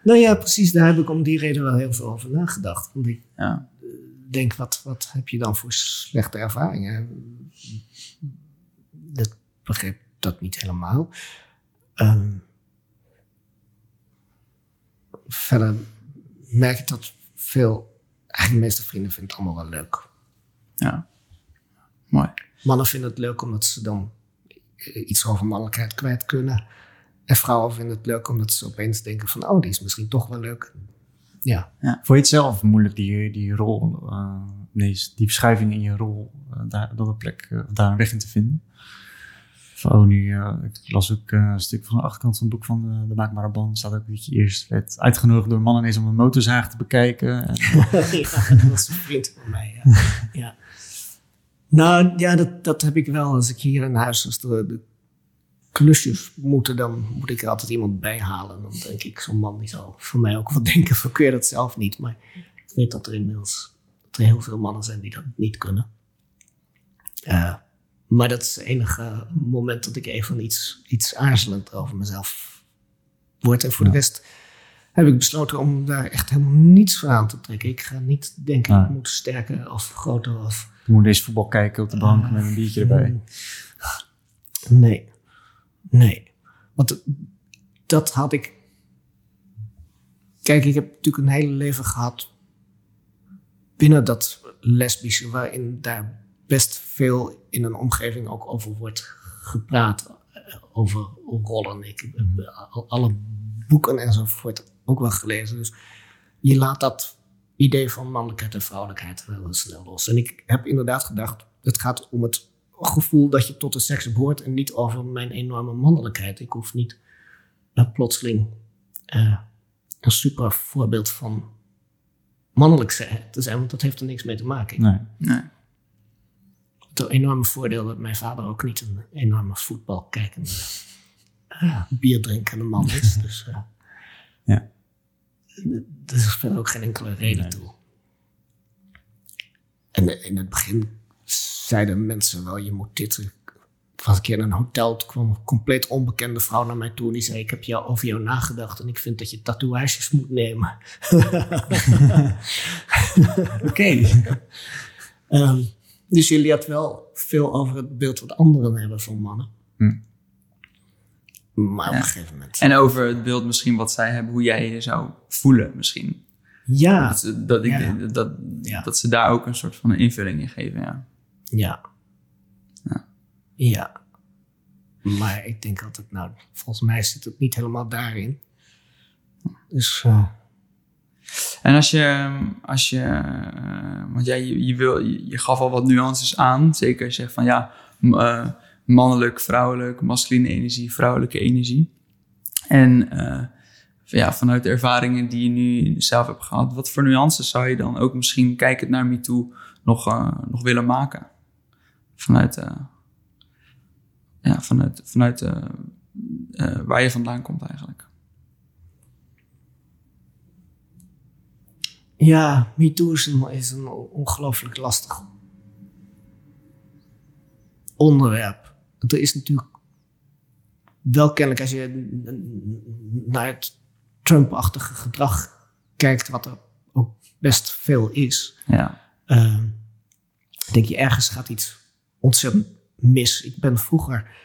Nou ja, precies. Daar heb ik om die reden wel heel veel over nagedacht. Want ik Ja. denk, wat, wat heb je dan voor slechte ervaringen? Dat begreep dat niet helemaal. Ehm, verder merk ik dat veel, eigenlijk de meeste vrienden vinden het allemaal wel leuk. Ja. Mooi. Mannen vinden het leuk omdat ze dan iets over mannelijkheid kwijt kunnen. En vrouwen vinden het leuk omdat ze opeens denken van, oh, die is misschien toch wel leuk. Ja. Vond je het zelf moeilijk, die, die rol, eh, nee, die verschuiving in je rol, eh, daar, dat een plek, eh, daar een weg in te vinden? Van, oh, nu, eh, ik las ook eh, een stuk van de achterkant van het boek van de, de Maakbare Band. staat ook dat je eerst werd uitgenodigd door mannen eens om een motorzaag te bekijken. En, ja, dat was een vriend van mij. Ja. ja. Nou ja, dat, dat heb ik wel. Als ik hier in huis, als de, de klusjes moeten, dan moet ik er altijd iemand bij halen. Dan denk ik, zo'n man die zal voor mij ook wel denken van, kun je dat zelf niet? Maar ik weet dat er inmiddels dat er heel veel mannen zijn die dat niet kunnen. Eh, maar dat is het enige moment dat ik even iets, iets aarzelend over mezelf word. En voor Ja. de rest heb ik besloten om daar echt helemaal niets van aan te trekken. Ik ga niet denken, ik moet sterker of groter of... je moet eens voetbal kijken op de bank met een biertje erbij. Nee. Nee. Want dat had ik... Kijk, ik heb natuurlijk een hele leven gehad binnen dat lesbische, waarin daar best veel in een omgeving ook over wordt gepraat. eh, Over rollen. Ik heb al- alle boeken enzovoort ook wel gelezen. Dus je laat dat idee van mannelijkheid en vrouwelijkheid wel heel snel los. En ik heb inderdaad gedacht, het gaat om het gevoel dat je tot de seks behoort en niet over mijn enorme mannelijkheid. Ik hoef niet plotseling eh, een super voorbeeld van mannelijk zijn- te zijn, want dat heeft er niks mee te maken. Nee. Nee. Het enorme voordeel dat mijn vader ook niet een enorme voetbalkijkende, uh, bierdrinkende man is. Dus eh, Ja. Er is verder ook geen enkele reden Nee. toe. En in het begin zeiden mensen wel, je moet dit... Ik was een keer in een hotel, toen kwam een compleet onbekende vrouw naar mij toe. En die zei, ik heb jou, over jou nagedacht en ik vind dat je tatoeages moet nemen. Oké. Ehm, dus je leert wel veel over het beeld wat anderen hebben van mannen. Hm. Maar op een gegeven moment... En over het beeld misschien wat zij hebben, hoe jij je zou voelen misschien. Ja, Dat, dat, ik, Ja. dat, Ja. dat ze daar ook een soort van een invulling in geven, ja. ja. Ja. Ja. Maar ik denk altijd, nou, volgens mij zit het niet helemaal daarin. Dus eh, En als je, als je eh, want jij, je, je, wil, je, je gaf al wat nuances aan. Zeker als je zegt van ja, eh, mannelijk, vrouwelijk, masculine energie, vrouwelijke energie. En eh, ja, vanuit de ervaringen die je nu zelf hebt gehad, wat voor nuances zou je dan ook misschien kijkend naar MeToo nog, eh, nog willen maken? Vanuit, eh, ja, vanuit, vanuit waar je vandaan komt eigenlijk. ja, MeToo is is een ongelooflijk lastig onderwerp. Er is natuurlijk wel kennelijk, als je naar het Trump-achtige gedrag kijkt, wat er ook best veel is, Ja, Ehm, denk je ergens gaat iets ontzettend mis. Ik ben vroeger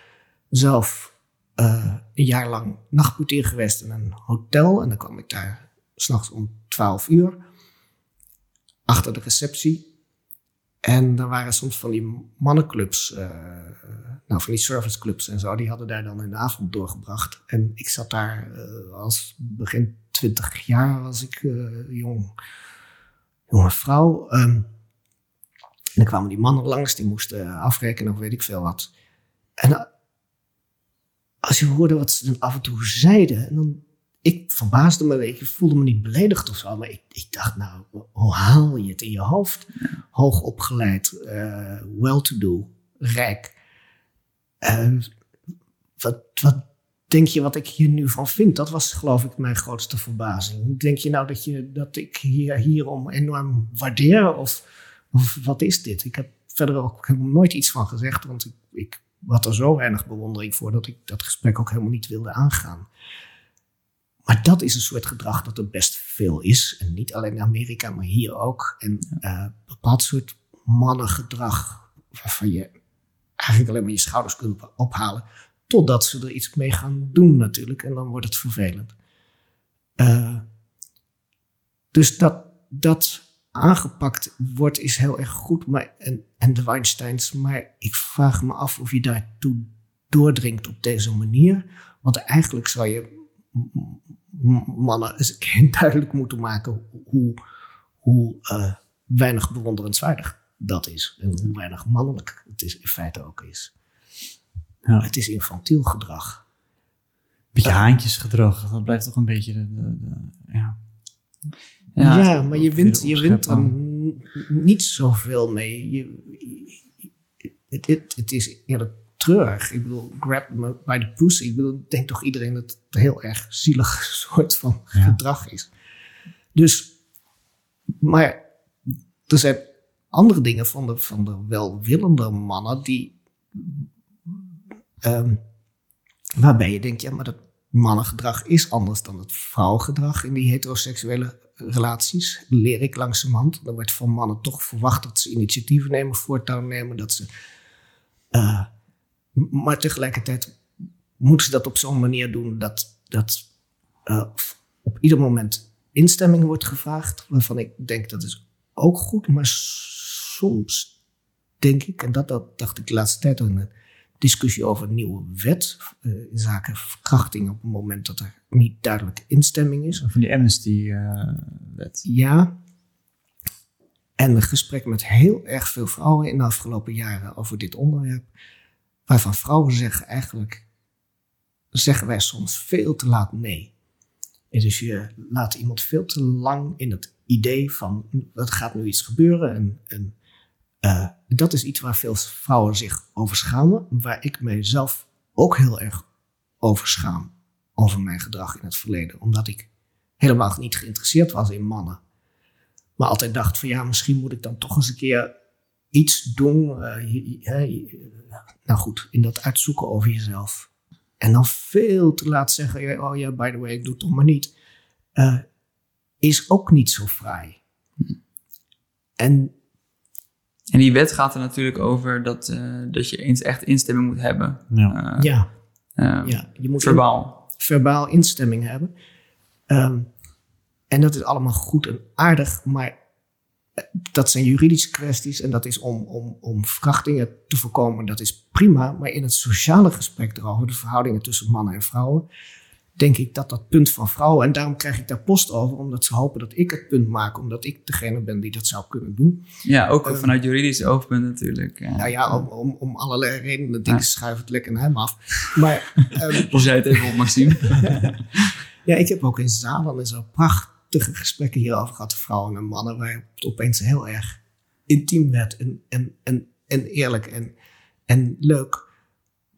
zelf eh, een jaar lang nachtportier geweest in een hotel. En dan kwam ik daar s'nachts om 12 uur achter de receptie. En er waren soms van die mannenclubs, eh, nou van die serviceclubs en zo, die hadden daar dan de avond doorgebracht. En ik zat daar eh, als begin 20 jaar, was ik eh, jong, jonge vrouw. ehm, en dan kwamen die mannen langs, die moesten afrekenen of weet ik veel wat. En als je hoorde wat ze dan af en toe zeiden, en dan, ik verbaasde me, ik voelde me niet beledigd of zo, maar ik, ik dacht, nou, hoe haal je het in je hoofd? Hoog opgeleid, eh well-to-do, rijk. Eh, wat, wat denk je wat ik hier nu van vind? Dat was geloof ik mijn grootste verbazing. Denk je nou dat, je, dat ik hier, hierom enorm waardeer? Of, of wat is dit? Ik heb verder ook helemaal nooit iets van gezegd, want ik, ik had er zo weinig bewondering voor dat ik dat gesprek ook helemaal niet wilde aangaan. Maar dat is een soort gedrag dat er best veel is. En niet alleen in Amerika, maar hier ook. En uh, bepaald soort mannengedrag waarvan je eigenlijk alleen maar je schouders kunt ophalen. Totdat ze er iets mee gaan doen natuurlijk. En dan wordt het vervelend. Uh, dus dat, dat aangepakt wordt is heel erg goed. Maar, en, en de Weinsteins. Maar ik vraag me af of je daartoe doordringt op deze manier. Want eigenlijk zou je mannen eens duidelijk moeten maken hoe, hoe uh, weinig bewonderenswaardig dat is. En hoe weinig mannelijk het is, in feite ook is. Ja. Het is infantiel gedrag. Beetje haantjesgedrag, dat blijft toch een beetje de, de, ja. ja. Ja, maar je wint, je wint er niet zoveel mee. Je, het, het, het is eerder treurig. Ik bedoel, grab me by the pussy. Ik bedoel, denk toch iedereen dat het een heel erg zielig soort van gedrag is. Dus, maar er zijn andere dingen van de, van de welwillende mannen die, um, waarbij je denkt, ja, maar dat mannengedrag is anders dan het vrouwengedrag in die heteroseksuele relaties. Leer ik langzamerhand. Er wordt van mannen toch verwacht dat ze initiatieven nemen, voortouw nemen, dat ze uh, maar tegelijkertijd moeten ze dat op zo'n manier doen dat, dat uh, op ieder moment instemming wordt gevraagd. Waarvan ik denk dat is ook goed, maar soms denk ik, en dat, dat dacht ik de laatste tijd ook in een discussie over een nieuwe wet uh, in zaken verkrachting op het moment dat er niet duidelijk instemming is. Van die Amnesty-wet. Uh, ja. En een gesprek met heel erg veel vrouwen in de afgelopen jaren over dit onderwerp waarvan vrouwen zeggen eigenlijk, zeggen wij soms veel te laat nee. En dus je laat iemand veel te lang in het idee van, er gaat nu iets gebeuren. En, en uh, dat is iets waar veel vrouwen zich over schamen, waar ik mezelf ook heel erg over schaam, over mijn gedrag in het verleden. Omdat ik helemaal niet geïnteresseerd was in mannen. Maar altijd dacht van ja, misschien moet ik dan toch eens een keer iets doen. Uh, nou goed, in dat uitzoeken over jezelf. En dan veel te laat zeggen, oh ja, by the way, ik doe het toch maar niet. Uh, is ook niet zo fraai. En, en die wet gaat er natuurlijk over dat, uh, dat je eens echt instemming moet hebben. Ja, uh, ja. ja. je moet verbaal. In, verbaal instemming hebben. Um, en dat is allemaal goed en aardig, maar dat zijn juridische kwesties en dat is om, om, om verkrachtingen te voorkomen. Dat is prima, maar in het sociale gesprek erover, de verhoudingen tussen mannen en vrouwen, denk ik dat dat punt van vrouwen, en daarom krijg ik daar post over, omdat ze hopen dat ik het punt maak, omdat ik degene ben die dat zou kunnen doen. Ja, ook um, vanuit juridisch oogpunt natuurlijk. Ja. Nou ja, om, om, om allerlei redenen, dingen ja. schuiven het lekker naar hem af. Maar, um, Los jij het even op, Maxime? ja, ik heb ook in zalen en zo pracht gesprekken hierover gehad, vrouwen en mannen, waar het opeens heel erg intiem werd en, en, en, en eerlijk en, en leuk.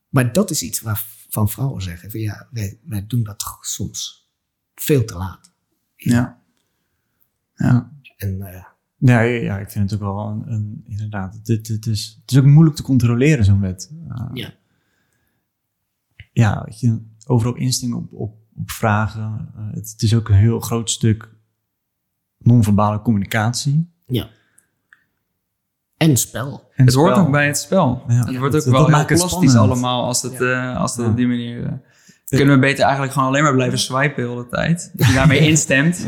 Maar dat is iets waarvan vrouwen zeggen: van ja, wij, wij doen dat soms veel te laat. Ja. Ja. En, uh, ja, ja, ik vind het ook wel een, een inderdaad. Het, het, is, het is ook moeilijk te controleren, zo'n wet. Uh, ja. Ja, je, overal instinct op, op op vragen. Uh, het, het, is ook een heel groot stuk non-verbale communicatie. Ja. En spel. En het hoort ook bij het spel. Ja. Het wordt ook wel heel plastisch allemaal als het, ja. uh, als het op die manier... Uh, kunnen we beter eigenlijk gewoon alleen maar blijven swipen de hele tijd. Dat je daarmee instemt.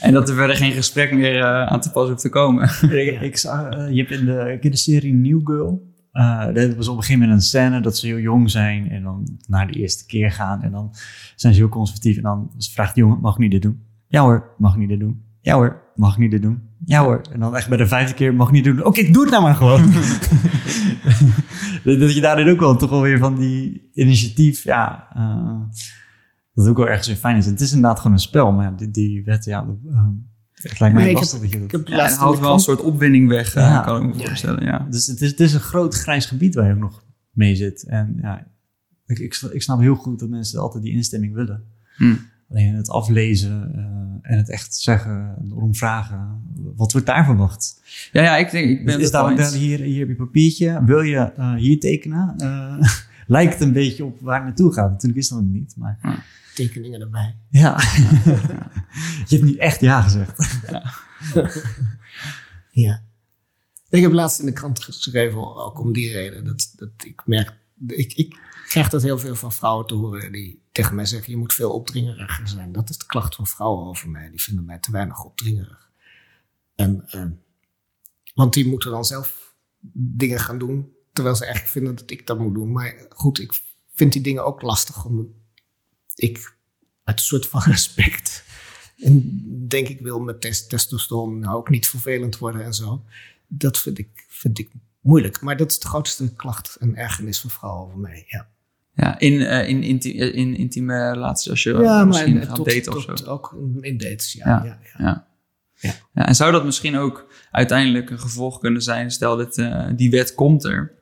en dat er verder geen gesprek meer uh, aan te pas hoeft te komen. ik, ik zag, je hebt in de, in de serie New Girl... Uh, dat was op een gegeven moment een scène dat ze heel jong zijn en dan naar de eerste keer gaan en dan zijn ze heel conservatief en dan vraagt de jongen, mag ik niet dit doen? Ja hoor, mag ik niet dit doen? Ja hoor, mag ik niet dit doen? Ja hoor. En dan echt bij de vijfde keer, mag ik niet doen? Oké, okay, doe het nou maar gewoon. dat je daarin ook wel toch wel weer van die initiatief, ja, uh, dat ook wel ergens weer fijn is. Het is inderdaad gewoon een spel, maar die, die wet, ja, uh, het lijkt mij lastig dat je dat... Ja, wel een soort opwinding weg, eh, ja. kan ik me voorstellen. Ja. Dus het is, het is een groot grijs gebied waar je ook nog mee zit. En ja, ik, ik, ik snap heel goed dat mensen altijd die instemming willen. Hmm. Alleen het aflezen uh, en het echt zeggen, erom vragen, wat wordt daar verwacht? Ja, ja, ik denk, ik ben is daar, hier, hier heb je papiertje, wil je uh, hier tekenen? Uh, lijkt een beetje op waar het naartoe gaat. Natuurlijk is dat het niet, maar Tekeningen erbij. ja. je hebt niet echt ja gezegd. Ja. Ik heb laatst in de krant geschreven, ook om die reden, dat, dat ik merk, ik, ik krijg dat heel veel van vrouwen te horen die tegen mij zeggen, je moet veel opdringeriger zijn. Dat is de klacht van vrouwen over mij, die vinden mij te weinig opdringerig. En, eh, want die moeten dan zelf dingen gaan doen, terwijl ze eigenlijk vinden dat ik dat moet doen. Maar goed, ik vind die dingen ook lastig, omdat ik uit een soort van respect en denk ik wil met tes- testosteron nou ook niet vervelend worden en zo. Dat vind ik, vind ik moeilijk. Maar dat is de grootste klacht en ergernis van vrouwen over mij. Ja, Ja, in, eh, in, eh, in intieme relaties, als je ja misschien maar gaat daten of tot zo. ook in dates. Ja, Ja. ja. ja, Ja. Ja. Ja, en zou dat misschien ook uiteindelijk een gevolg kunnen zijn, stel dat eh, die wet komt er,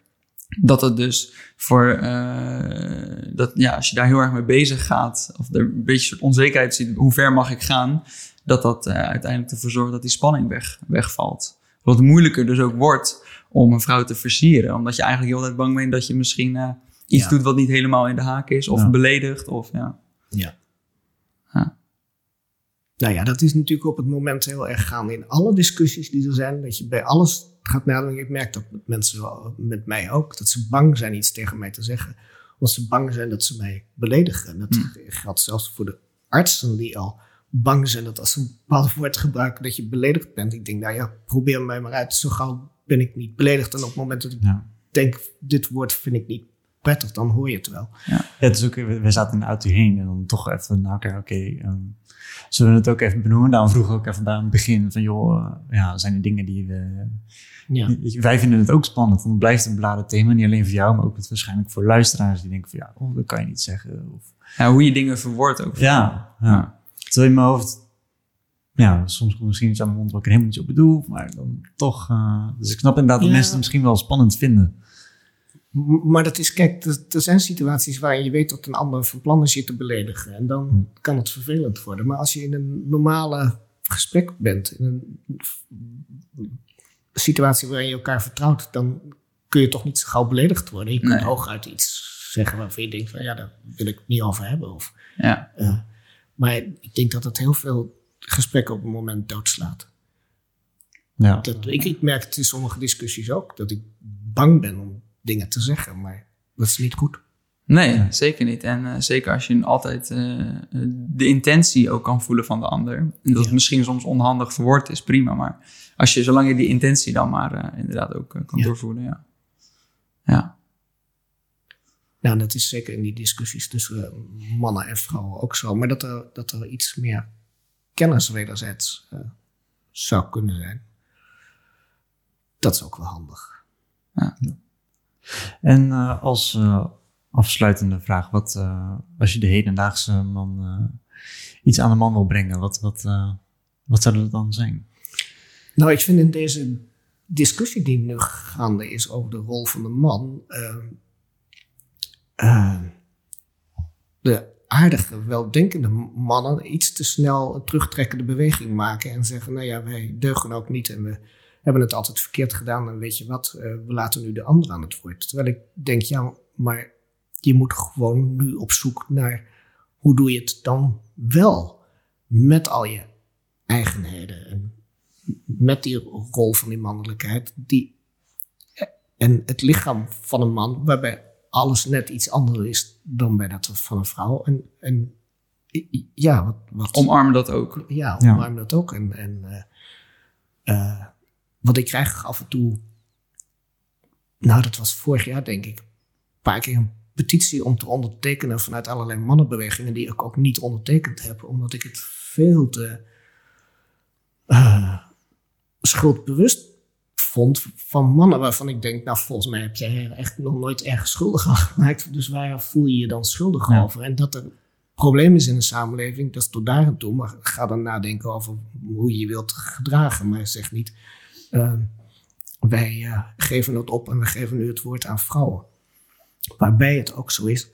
dat het dus voor, eh, dat ja, als je daar heel erg mee bezig gaat, of er een beetje soort onzekerheid ziet, hoe ver mag ik gaan, dat dat eh, uiteindelijk ervoor zorgt dat die spanning weg, wegvalt. Wat moeilijker dus ook wordt om een vrouw te versieren, omdat je eigenlijk heel tijd bang bent dat je misschien eh, iets Ja. doet wat niet helemaal in de haak is, of Ja. beledigt, of ja. Ja. Ja. Nou ja, dat is natuurlijk op het moment heel erg gaan in alle discussies die er zijn. Dat je bij alles gaat nadenken. Ik merk dat met mensen, wel, met mij ook, dat ze bang zijn iets tegen mij te zeggen. Omdat ze bang zijn dat ze mij beledigen. En dat Hmm. geldt zelfs voor de artsen die al bang zijn dat als ze een bepaald woord gebruiken dat je beledigd bent. Ik denk, nou ja, probeer mij maar uit. Zo gauw ben ik niet beledigd. En op het moment dat ik Ja. denk, dit woord vind ik niet prettig, dan hoor je het wel. Ja, het is ook, we zaten in de auto heen en dan toch even naar elkaar, oké, ehm, zullen we het ook even benoemen? Daarom vroeg ik ook even bij het begin van, joh, ja, zijn er dingen die we... Ja. Wij vinden het ook spannend, want het blijft een beladen thema, niet alleen voor jou, maar ook het waarschijnlijk voor luisteraars die denken van, ja, oh, dat kan je niet zeggen. Of, ja, hoe je dingen verwoordt ook. ja, ja. Terwijl in mijn hoofd, ja, soms komt misschien iets aan mijn mond wat ik er helemaal niet op bedoel, maar dan toch, eh, dus ik snap inderdaad dat mensen het misschien wel spannend vinden. Maar dat is, kijk, er, er zijn situaties waarin je weet dat een ander van plan is je te beledigen. En dan Hm. kan het vervelend worden. Maar als je in een normale gesprek bent, in een situatie waarin je elkaar vertrouwt, dan kun je toch niet zo gauw beledigd worden. Je kunt Nee. hooguit iets zeggen waarvan je denkt van ja, daar wil ik het niet over hebben. Of, Ja. eh, maar ik denk dat het heel veel gesprekken op een moment doodslaat. Ja. Dat, ik, ik merk het in sommige discussies ook, dat ik bang ben om dingen te zeggen, maar dat is niet goed. Nee, zeker niet. En eh, zeker als je altijd eh, de intentie ook kan voelen van de ander. En dat het misschien soms onhandig verwoord is, prima. Maar als je, zolang je die intentie dan maar eh, inderdaad ook eh, kan Ja. doorvoelen, ja. Ja, Nou, dat is zeker in die discussies tussen eh, mannen en vrouwen ook zo. Maar dat er, dat er iets meer kennis wederzijds zou kunnen zijn. Dat is ook wel handig. En eh, als eh, afsluitende vraag, wat, eh, als je de hedendaagse man eh, iets aan de man wil brengen, wat, wat, eh, wat zou dat dan zijn? Nou, ik vind in deze discussie die nu gaande is over de rol van de man. eh, eh, de aardige, weldenkende mannen iets te snel een terugtrekkende beweging maken. En zeggen: Nou ja, wij deugen ook niet en we hebben het altijd verkeerd gedaan. En weet je wat, eh, we laten nu de ander aan het woord. Terwijl ik denk: Ja, maar je moet gewoon nu op zoek naar hoe doe je het dan wel met al je eigenheden. En met die rol van die mannelijkheid. Die, en het lichaam van een man, waarbij alles net iets anders is dan bij dat van een vrouw. En, en ja, wat, wat, omarm dat ook. ja, Ja. omarm dat ook. En, en eh, eh, wat ik krijg af en toe, nou dat was vorig jaar denk ik, een paar keer een petitie om te ondertekenen vanuit allerlei mannenbewegingen die ik ook niet ondertekend heb, omdat ik het veel te eh, schuldbewust vond van mannen waarvan ik denk, nou volgens mij heb jij echt nog nooit ergens schuldig aan gemaakt, dus waar voel je je dan schuldig Ja. over? En dat er probleem is in de samenleving, dat is tot daar en toe. Maar ga dan nadenken over hoe je je wilt gedragen. Maar zeg niet, eh, wij eh, geven het op en we geven nu het woord aan vrouwen. Waarbij het ook zo is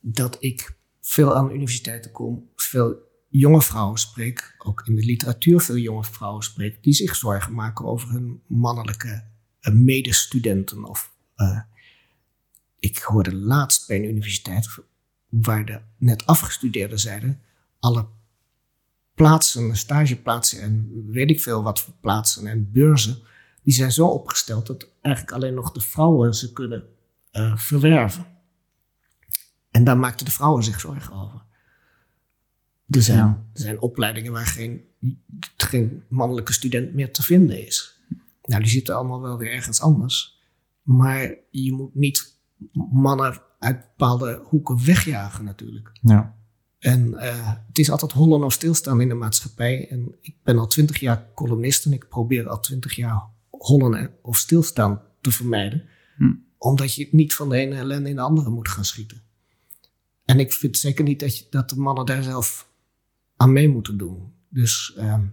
dat ik veel aan universiteiten kom, veel jonge vrouwen spreek, ook in de literatuur veel jonge vrouwen spreek, die zich zorgen maken over hun mannelijke eh, medestudenten of eh, ik hoorde laatst bij een universiteit waar de net afgestudeerden zeiden, alle plaatsen, stageplaatsen en weet ik veel wat voor plaatsen en beurzen, die zijn zo opgesteld dat eigenlijk alleen nog de vrouwen ze kunnen uh, verwerven. En daar maakten de vrouwen zich zorgen over. Er zijn, Ja. er zijn opleidingen waar geen, geen mannelijke student meer te vinden is. Nou, die zitten allemaal wel weer ergens anders. Maar je moet niet mannen uit bepaalde hoeken wegjagen natuurlijk. Ja. En eh, het is altijd hollen of stilstaan in de maatschappij. En ik ben al twintig jaar columnist en ik probeer al twintig jaar hollen of stilstaan te vermijden. Hm. Omdat je niet van de ene ellende in de andere moet gaan schieten. En ik vind zeker niet dat, je, dat de mannen daar zelf aan mee moeten doen. Dus ehm,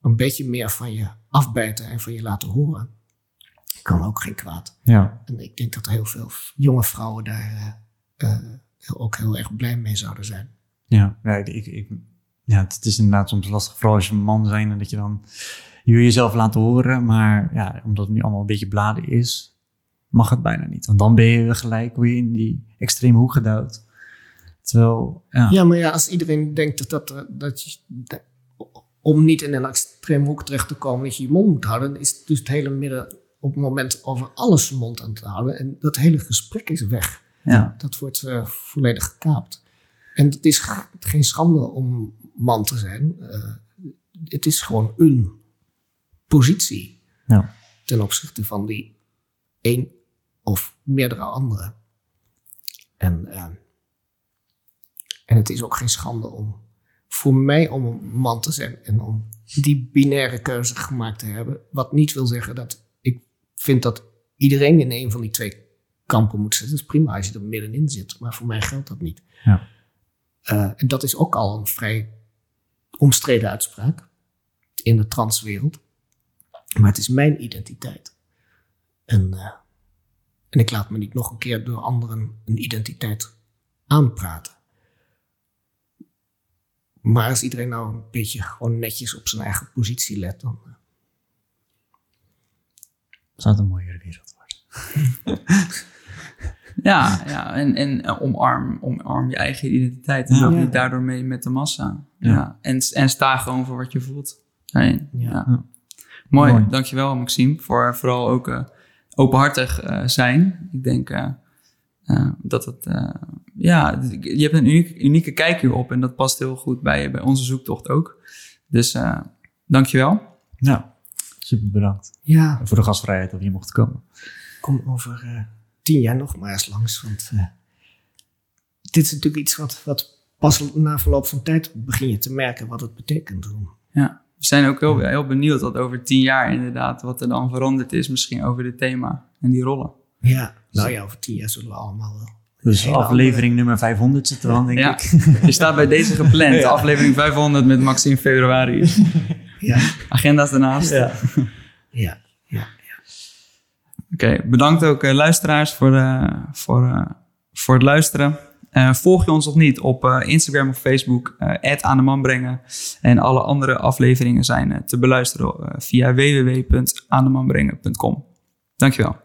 een beetje meer van je afbijten en van je laten horen kan ook geen kwaad. Ja. En ik denk dat heel veel jonge vrouwen daar eh, eh, ook heel erg blij mee zouden zijn. Ja, ja, ik, ik, ja, het is inderdaad soms lastig, vooral als je een man zijn en dat je dan je jezelf laten horen, maar ja, omdat het nu allemaal een beetje bladen is, mag het bijna niet. Want dan ben je weer gelijk weer in die extreme hoek gedouwd. Terwijl, ja, Ja, maar ja, als iedereen denkt dat, dat, er- dat je, dat- om niet in een extreem hoek terecht te komen, dat je je mond moet houden, dan is dus het hele midden op het moment over alles je mond aan te houden. En dat hele gesprek is weg. Ja. Dat wordt eh, volledig gekaapt. En het is ge- geen schande om man te zijn. Eh, het is gewoon een positie ja, ten opzichte van die één of meerdere anderen. En, eh, en het is ook geen schande om voor mij om een man te zijn en om die binaire keuze gemaakt te hebben. Wat niet wil zeggen dat ik vind dat iedereen in een van die twee kampen moet zitten. Het is prima als je er middenin zit, maar voor mij geldt dat niet. Ja. Eh, en dat is ook al een vrij omstreden uitspraak in de transwereld. Maar het is mijn identiteit. En, eh, en ik laat me niet nog een keer door anderen een identiteit aanpraten. Maar als iedereen nou een beetje gewoon netjes op zijn eigen positie let, dan. eh, zou het een mooiere wereld worden. Ja, ja. En, en eh, omarm, omarm je eigen identiteit. En loop Ja. niet daardoor mee met de massa. Ja. Ja. En, en sta gewoon voor wat je voelt. Nee, ja. Ja. Mooi. Mooi. Dankjewel, Maxime. Voor vooral ook eh, openhartig eh, zijn. Ik denk dat het... eh, ja, je hebt een uniek, unieke kijk hierop. En dat past heel goed bij, bij onze zoektocht ook. Dus eh dankjewel. Ja, super bedankt ja, voor de gastvrijheid dat je mocht komen. kom over eh, tien jaar nog maar eens langs. Want eh, dit is natuurlijk iets wat, wat pas na verloop van tijd begin je te merken wat het betekent. Ja. We zijn ook heel, heel benieuwd wat over tien jaar inderdaad... wat er dan veranderd is misschien over dit thema en die rollen. Ja, nou ja, over tien jaar zullen we allemaal wel. Dus Hele aflevering nummer 500 zit er dan, denk Ja. ik. Je staat bij deze gepland. Aflevering 500 met Maxime februari. Ja, Agenda's daarnaast. Ja. ja, ja. Oké, bedankt ook eh, luisteraars voor, de, voor, eh, voor het luisteren. Eh, volg je ons nog niet op eh, Instagram of Facebook, eh aan de man brengen. En alle andere afleveringen zijn eh, te beluisteren eh, via www.aandemanbrengen.com. Dankjewel.